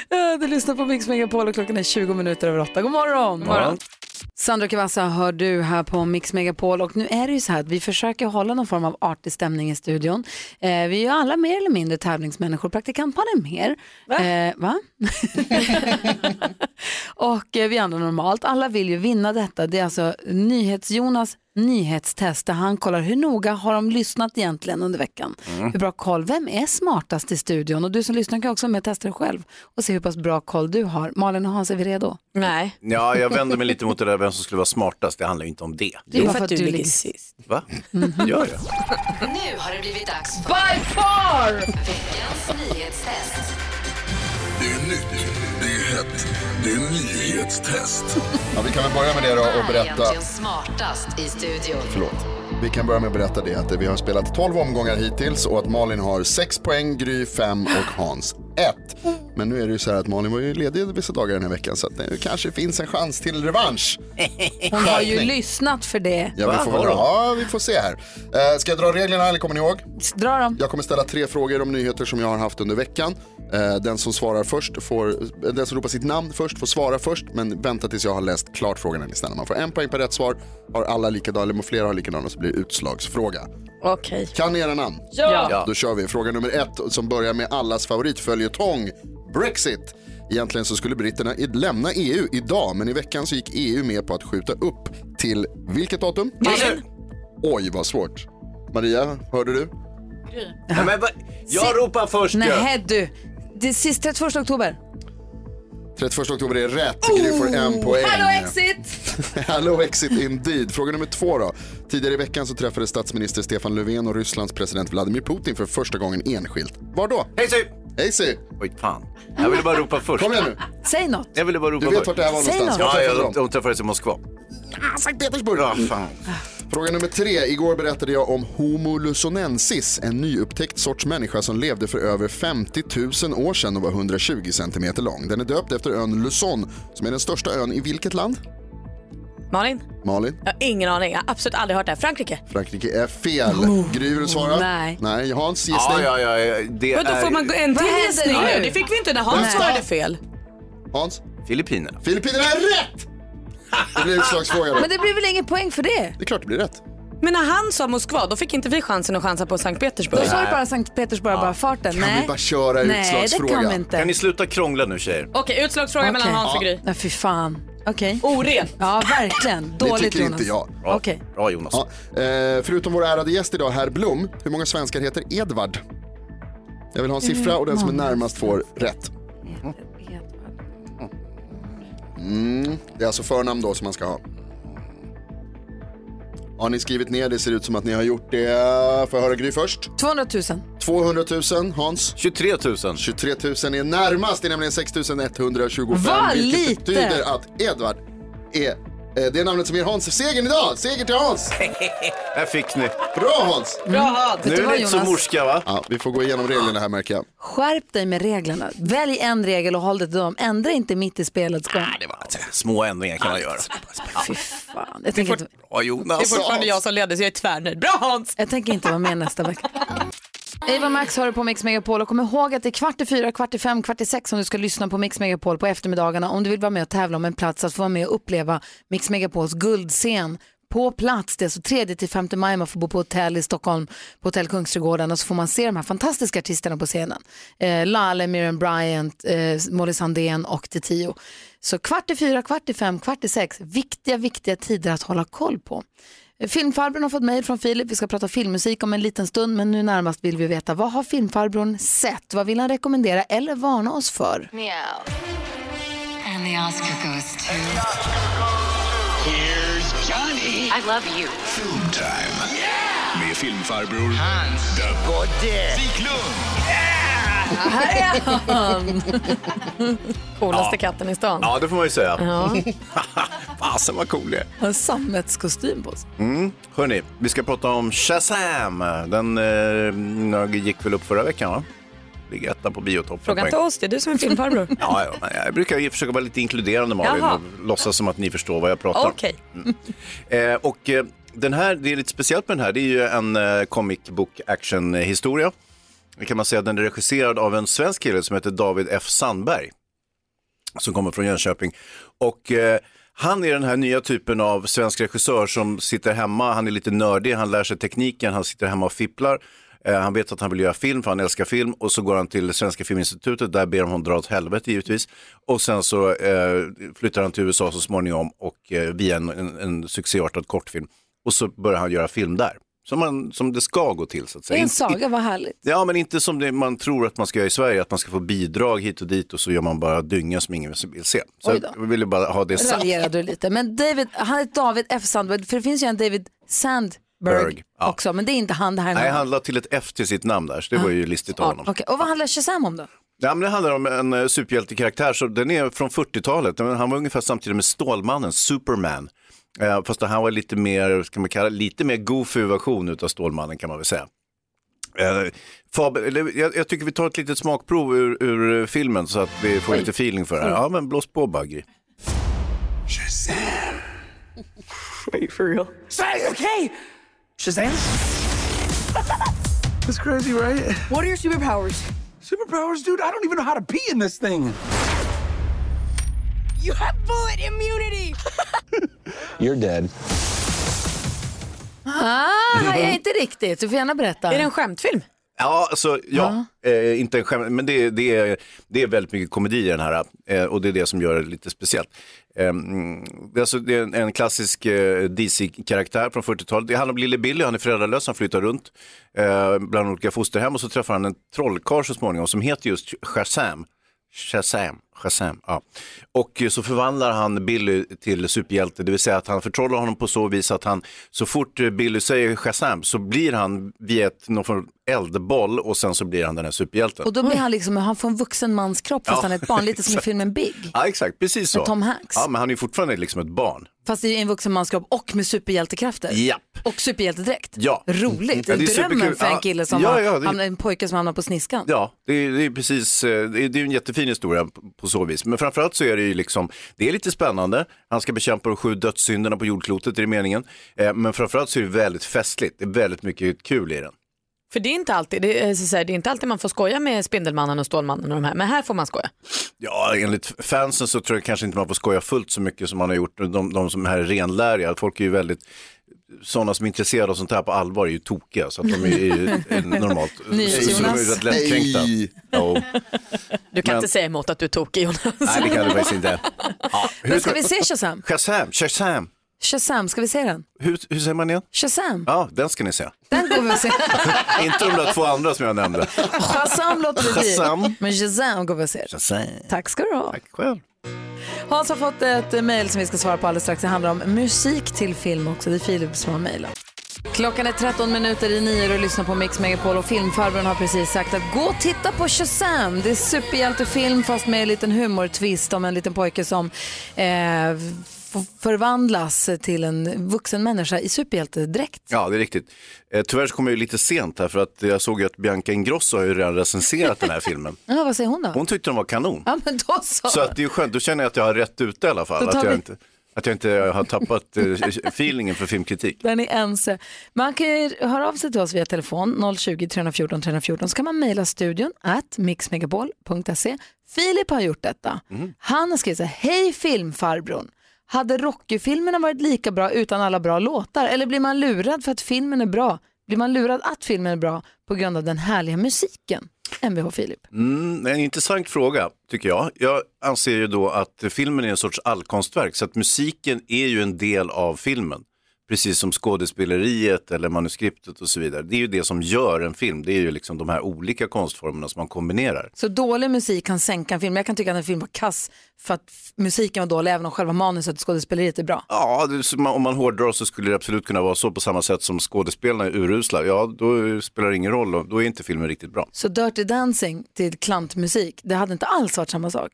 Ja, du lyssnar på Mix Megapol och klockan är 20 minuter över åtta. God morgon!
God morgon.
Sandra Cavazza hör du här på Mix Megapol och nu är det ju så här att vi försöker hålla någon form av artig stämning i studion. Eh, vi är ju alla mer eller mindre tävlingsmänniskor, praktikantmannen mer. Va? Eh, va? och eh, vi andra normalt, alla vill ju vinna detta. Det är alltså NyhetsJonas nyhetstest där han kollar hur noga har de lyssnat egentligen under veckan.
Mm.
Hur bra koll, vem är smartast i studion? Och du som lyssnar kan också med och testa det själv och se hur pass bra koll du har. Malin och Hans, är vi redo?
Nej.
Ja, jag vänder mig lite mot det där vem som skulle vara smartast, det handlar ju inte om det.
Det är bara för att du ligger
sist.
Va?
Mhm.
Gör jag?
Nu har det blivit dags för
By far!
veckans nyhetstest.
Det är nytt, det är hett, det är nyhetstest.
Ja, vi kan väl börja med det då och
är
berätta.
smartast i studion?
Förlåt. Vi kan börja med att berätta det att vi har spelat 12 omgångar hittills och att Malin har 6 poäng, Gry 5 och Hans 1. Men nu är det ju så här att Malin var ju ledig vissa dagar den här veckan så att det kanske finns en chans till revansch.
Hon har ju lyssnat för det.
Ja, vi får, väl, ja, vi får se här. Eh, ska jag dra reglerna eller kommer ni ihåg?
Dra dem.
Jag kommer ställa tre frågor om nyheter som jag har haft under veckan. Eh, den som svarar först får, eh, den som ropar sitt namn först får svara först, men vänta tills jag har läst klart frågan är ni snälla. Man får en poäng per rätt svar. Har alla likadana, eller flera har likadana så blir det utslagsfråga.
Okej.
Kan ni era namn?
Ja. Ja.
Då kör vi. Fråga nummer ett som börjar med allas favoritföljetong, Brexit. Egentligen så skulle britterna lämna EU idag, men i veckan så gick EU med på att skjuta upp till vilket datum? Oj, vad svårt. Maria, hörde du?
Ja, men? Jag ropar först.
Nej du, det är sist 31 oktober.
31 oktober är rätt. Gry får en poäng.
Hello exit!
Hello exit indeed. Fråga nummer två då. Tidigare i veckan så träffade statsminister Stefan Löfven och Rysslands president Vladimir Putin för första gången enskilt. Var då?
Hej!
Hej!
Oj, fan. Jag ville bara ropa först.
Kom igen nu.
Säg något.
Jag ville bara ropa
Du vet
först.
vart det här var
Säg
någonstans.
något.
Ja,
träffade
ja,
de?
de, de träffades i Moskva.
Ah, Sankt Petersburg.
Ja, fan.
Fråga nummer tre. Igår berättade jag om Homo lusonensis, en nyupptäckt sorts människa som levde för över 50 000 år sedan och var 120 centimeter lång. Den är döpt efter ön Luzon, som är den största ön i vilket land?
Malin?
Malin?
Jag har ingen aning. Jag har absolut aldrig hört det. här. Frankrike?
Frankrike är fel.
Oh,
Gry, vill du svara?
nej.
Nej, Hans gissning?
Ja, ja, ja. Det
Men då
är
får man gå en till
Vad händer
gissning
nu?
Det fick vi inte när Hans svarade fel.
Hans?
Filippinerna.
Filippinerna är rätt! Det blir utslagsfråga då.
Men det blir väl ingen poäng för det?
Det är klart det blir rätt.
Men när han sa Moskva, då fick inte vi chansen att chansa på Sankt Petersburg.
Då sa ju bara Sankt Petersburg bara farten.
Kan
Nej.
vi bara köra
Nej, det
utslagsfråga?
kan vi inte.
Kan ni sluta krångla nu tjejer?
Okej, utslagsfråga mellan
Okej.
Hans och Gry.
Nej, fy fan. Okej.
Oren.
Ja, verkligen.
Det
Dåligt
tycker
Jonas.
inte jag.
Bra,
Okej.
Bra Jonas.
Ja. Eh, förutom vår ärade gäst idag, herr Blom, hur många svenskar heter Edvard? Jag vill ha en siffra och den som är närmast får rätt. Mm. Det är alltså förnamn då som man ska ha. Har ni skrivit ner det? ser ut som att ni har gjort det. Får jag höra Gry först?
200 000.
200 000. Hans?
23 000.
23 000 är närmast. Det är nämligen 6 125.
Vad
vilket
lite!
betyder att Edvard är eh, det namnet som ger Hans segern idag. Seger till Hans!
Här fick ni.
Bra Hans!
Bra Hans.
Nu är det inte så
Jonas?
morska va?
Ja, vi får gå igenom reglerna här märker jag.
Skärp dig med reglerna. Välj en regel och håll dig till dem. Ändra inte mitt i spelets gång.
Det var små ändringar kan man göra.
Fy fan. Jag tänker, inte,
Bra
Det är
Jonas.
fortfarande jag som leder så jag är tvärnöjd. Bra Hans!
jag tänker inte vara med nästa vecka. Eva Max hör på Mix Megapol och kom ihåg att det är kvart i fyra, kvart i fem, kvart i sex som du ska lyssna på Mix Megapol på eftermiddagarna om du vill vara med och tävla om en plats att få vara med och uppleva Mix Megapols guldscen på plats. Det är alltså 3 till 5 maj man får bo på hotell i Stockholm, på hotell Kungsträdgården och så får man se de här fantastiska artisterna på scenen. Eh, Lale, Miriam Bryant, eh, Molly Sandén och The Tio. Så kvart i fyra, kvart i fem, kvart i sex, viktiga, viktiga tider att hålla koll på. Filmfarbrorn har fått mejl från Filip. Vi ska prata filmmusik om en liten stund, men nu närmast vill vi veta vad har filmfarbrorn sett? Vad vill han rekommendera eller varna oss för?
Meow. And the Oscar goes to...
Here's Johnny.
I love you.
Film time. Med filmfarbror Hans the Wiklund.
Här är han!
Coolaste katten i stan.
Ja, det får man ju säga.
Ja,
Fasen vad cool det är.
har en sammetskostym på sig.
Mm. Hörni, vi ska prata om Shazam. Den eh, gick väl upp förra veckan va? Ligger etta på biotoppen.
Fråga inte oss, det är du som är filmfarbror.
Ja, ja, jag brukar ju försöka vara lite inkluderande Malin
Jaha.
och låtsas som att ni förstår vad jag pratar om.
Okej.
Eh, och eh, den här, det är lite speciellt med den här, det är ju en eh, comic book action historia. Det kan man säga den är regisserad av en svensk kille som heter David F Sandberg. Som kommer från Jönköping. Och eh, han är den här nya typen av svensk regissör som sitter hemma, han är lite nördig, han lär sig tekniken, han sitter hemma och fipplar. Eh, han vet att han vill göra film för han älskar film och så går han till Svenska Filminstitutet, där ber de honom dra åt helvete givetvis. Och sen så eh, flyttar han till USA så småningom och eh, via en, en, en succéartad kortfilm. Och så börjar han göra film där. Som, man, som det ska gå till så att
Det
säga.
är en saga, vad härligt.
Ja, men inte som det man tror att man ska göra i Sverige, att man ska få bidrag hit och dit och så gör man bara dynga som ingen vill se. Så jag ville bara ha det sagt.
Raljerade du lite. Men David, han är David F Sandberg, för det finns ju en David Sandberg
Berg, ja.
också, men det är inte han det här. är
Nej, han la till ett F till sitt namn där, så det var ju listigt av honom.
Okej, och vad handlar Shazam om då?
Ja, men det handlar om en uh, superhjältekaraktär, så den är från 40-talet. Men Han var ungefär samtidigt med Stålmannen, Superman. Eh, fast han var lite mer, ska man kalla det, lite mer goofy version utav Stålmannen kan man väl säga. Eh, Fab, eller, jag, jag tycker vi tar ett litet smakprov ur, ur filmen så att vi får lite feeling för det här. Ja, men blås på Baggy.
Wait, for real? Say, okay! Shazam? That's crazy, right? What are your superpowers? Superpowers, dude? I don't even know how to pee in this thing. You have bullet immunity!
You're dead.
Ah, jag är inte riktigt. Du får gärna berätta.
Är det en skämtfilm?
Ja, alltså, ja, eh, inte en skämt, men det, det, är, det är väldigt mycket komedi i den här eh, och det är det som gör det lite speciellt. Eh, det är, alltså, det är en, en klassisk eh, DC-karaktär från 40-talet. Det handlar om Lille Billy, han är föräldralös, han flyttar runt eh, bland olika fosterhem och så träffar han en trollkarl så småningom som heter just Shazam. Shazam. Shazam, ja. Och så förvandlar han Billy till superhjälte, det vill säga att han förtrollar honom på så vis att han, så fort Billy säger Shazam så blir han via ett, någon form av eldboll och sen så blir han den här superhjälten.
Och då blir han liksom, han får en vuxen mans kropp fast
Ja,
han är ett barn, lite som i filmen Big.
Ja exakt, precis så.
Med Tom Hanks.
Ja men han är fortfarande liksom ett barn.
Fast i en vuxen mans kropp och med superhjältekrafter.
Japp.
Och superhjältedräkt.
Ja.
Roligt,
Ja,
det
det är
är drömmen för en
Ja,
kille som
ja,
har,
ja, det-
hamnar- en pojke som hamnar på sniskan.
Ja, det är, det är precis, eh, det är, det är en jättefin historia på- så vis. Men framförallt så är det ju liksom, det är lite spännande. Han ska bekämpa de sju dödssynderna på jordklotet, är det meningen. Eh, Men framförallt så är det väldigt festligt, det är väldigt mycket kul i den.
För det är inte alltid, det är, så att säga, det är inte alltid man får skoja med Spindelmannen och Stålmannen och de här, men här får man skoja.
Ja, enligt fansen så tror jag kanske inte man får skoja fullt så mycket som man har gjort. De, de som här är renläriga, folk är ju väldigt, sådana som är intresserade av sånt här på allvar är ju tokiga. Så att de är ju normalt, så, de är ju rätt lättkränkta. Jo.
Du kan
Men-
inte säga emot att du är tokig Jonas.
Nej, det kan du faktiskt inte. Ja,
Men ska vi se Shazam?
Shazam, Shazam.
Shazam, ska vi se den?
Hur, hur säger man igen?
Shazam,
Ja, den ska ni se.
den går vi och se.
Inte de där två andra som jag nämnde.
Shazam låter det.
Shazam.
Men Shazam går vi och ser.
Shazam.
Tack ska du ha.
Tack själv.
Hans har fått ett mejl som vi ska svara på alldeles strax. Det handlar om musik till film också. Det är Filip som har mejlat. Klockan är 13 minuter i nio och lyssnar på Mix Megapol och filmfarbrorn har precis sagt att gå och titta på Shazam. Det är superhjältefilm fast med en liten humortvist om en liten pojke som eh, förvandlas till en vuxen människa i superhjältedräkt.
Ja, det är riktigt. Eh, tyvärr så kom jag ju lite sent här för att jag såg ju att Bianca Ingrosso har ju redan recenserat den här filmen.
Ja, vad säger hon då?
Hon tyckte den var kanon.
Ja, men då så.
Så att det är skönt, då känner jag att jag har rätt ute i alla fall. Att jag,
vi-
inte, att jag inte har tappat eh, feelingen för filmkritik.
Där ni ense. Man kan ju höra av sig till oss via telefon 020 314 314 så kan man mejla studion at mixmegapol.se. Filip har gjort detta. Han har skrivit så här, hej filmfarbrorn. Hade Rocky-filmerna varit lika bra utan alla bra låtar? Eller blir man lurad för att filmen är bra? Blir man lurad att filmen är bra på grund av den härliga musiken? Mvh Filip.
Mm, en intressant fråga tycker jag. Jag anser ju då att filmen är en sorts allkonstverk så att musiken är ju en del av filmen. Precis som skådespeleriet eller manuskriptet och så vidare. Det är ju det som gör en film. Det är ju liksom de här olika konstformerna som man kombinerar.
Så dålig musik kan sänka en film. Jag kan tycka att en film var kass för att musiken var dålig även om själva manuset och skådespeleriet är bra.
Ja, det, om man hårdrar så skulle det absolut kunna vara så på samma sätt som skådespelarna är urusla. Ja, då spelar det ingen roll då är inte filmen riktigt bra.
Så Dirty Dancing till klantmusik, det hade inte alls varit samma sak.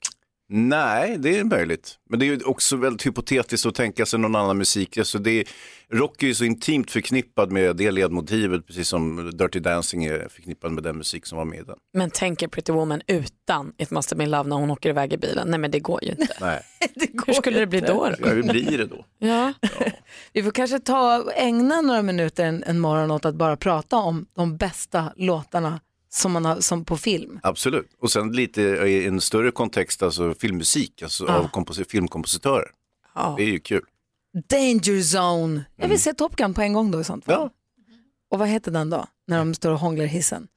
Nej, det är möjligt. Men det är ju också väldigt hypotetiskt att tänka sig någon annan musik. Alltså det är, rock är ju så intimt förknippad med det ledmotivet, precis som Dirty Dancing är förknippad med den musik som var med i den.
Men tänk er Pretty Woman utan It must have been love när hon åker iväg i bilen. Nej men det går ju inte.
Nej,
Hur skulle det bli då?
ja, hur blir det då?
Ja.
Vi får kanske ta, ägna några minuter en, en morgon åt att bara prata om de bästa låtarna som man har, som på film.
Absolut. Och sen lite i en större kontext, alltså filmmusik, alltså
Ja.
av kompos- filmkompositörer.
Ja.
Det är ju kul.
Danger Zone. Jag vill se Top Gun på en gång då i sånt fall.
Ja.
Och vad heter den då? När de står och hånglar i hissen.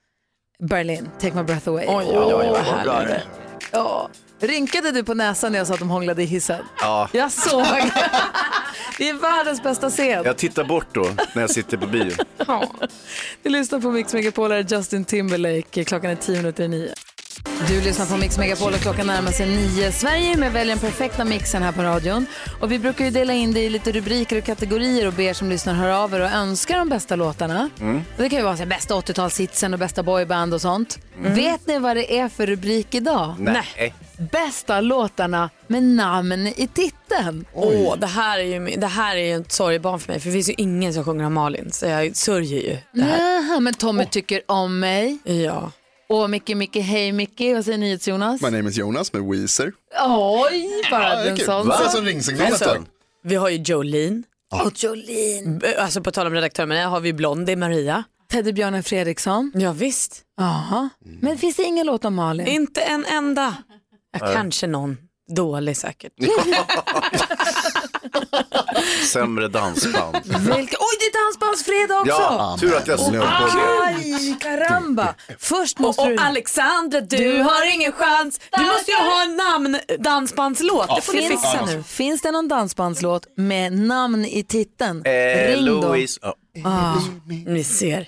Berlin, Take My Breath Away.
Oj, oj, oj, vad härligt.
Ja. Rynkade du på näsan när jag sa att de hånglade i hissen?
Ja.
Jag såg. Det är världens bästa scen.
Jag tittar bort då när jag sitter på bio.
Du lyssnar på Mix Megapol, här är Justin Timberlake. Klockan är tio minuter i nio. Du lyssnar på Mix Megapol och klockan närmar sig nio. Sverige är med väljer den perfekta mixen här på radion. Och vi brukar ju dela in det i lite rubriker och kategorier och be er som lyssnar höra av er och önska de bästa låtarna.
Mm.
Och det kan ju vara så här, bästa 80-talshitsen och bästa boyband och sånt. Vet ni vad det är för rubrik idag?
Nej.
Bästa låtarna med namn i titeln.
Åh, det, här är ju, det här är ju ett sorgebarn för mig för det finns ju ingen som sjunger om Malin så jag sörjer ju det här.
Jaha, men Tommy tycker om mig.
Ja.
Och Micke, Micke, hej Micke, vad säger NyhetsJonas?
My name is Jonas med Weezer.
Oj, bara en sån
Va?
sak.
Alltså
Alltså,
där.
vi har ju Jolene,
Och Jolene.
B- alltså på tal om redaktör, men här har vi Blondie, Maria.
Teddybjörnen Fredriksson.
Ja, visst.
Jaha. Men finns det ingen låt om Malin?
Inte en enda. Ja, kanske någon. Dålig säkert.
Sämre dansband.
Vilka? Oj, det är Dansbandsfredag också!
Ja, tur att jag slog på det.
Aj, karamba! Först måste
Och,
du...
och Alexandra, du, har ingen chans. Du måste ju ha en namn dansbandslåt. Det får du
Finns,
fixa nu.
finns det någon dansbandslåt med namn i titeln?
Eh,
Ring då.
Louise. Ja.
Ah.
Ni ser.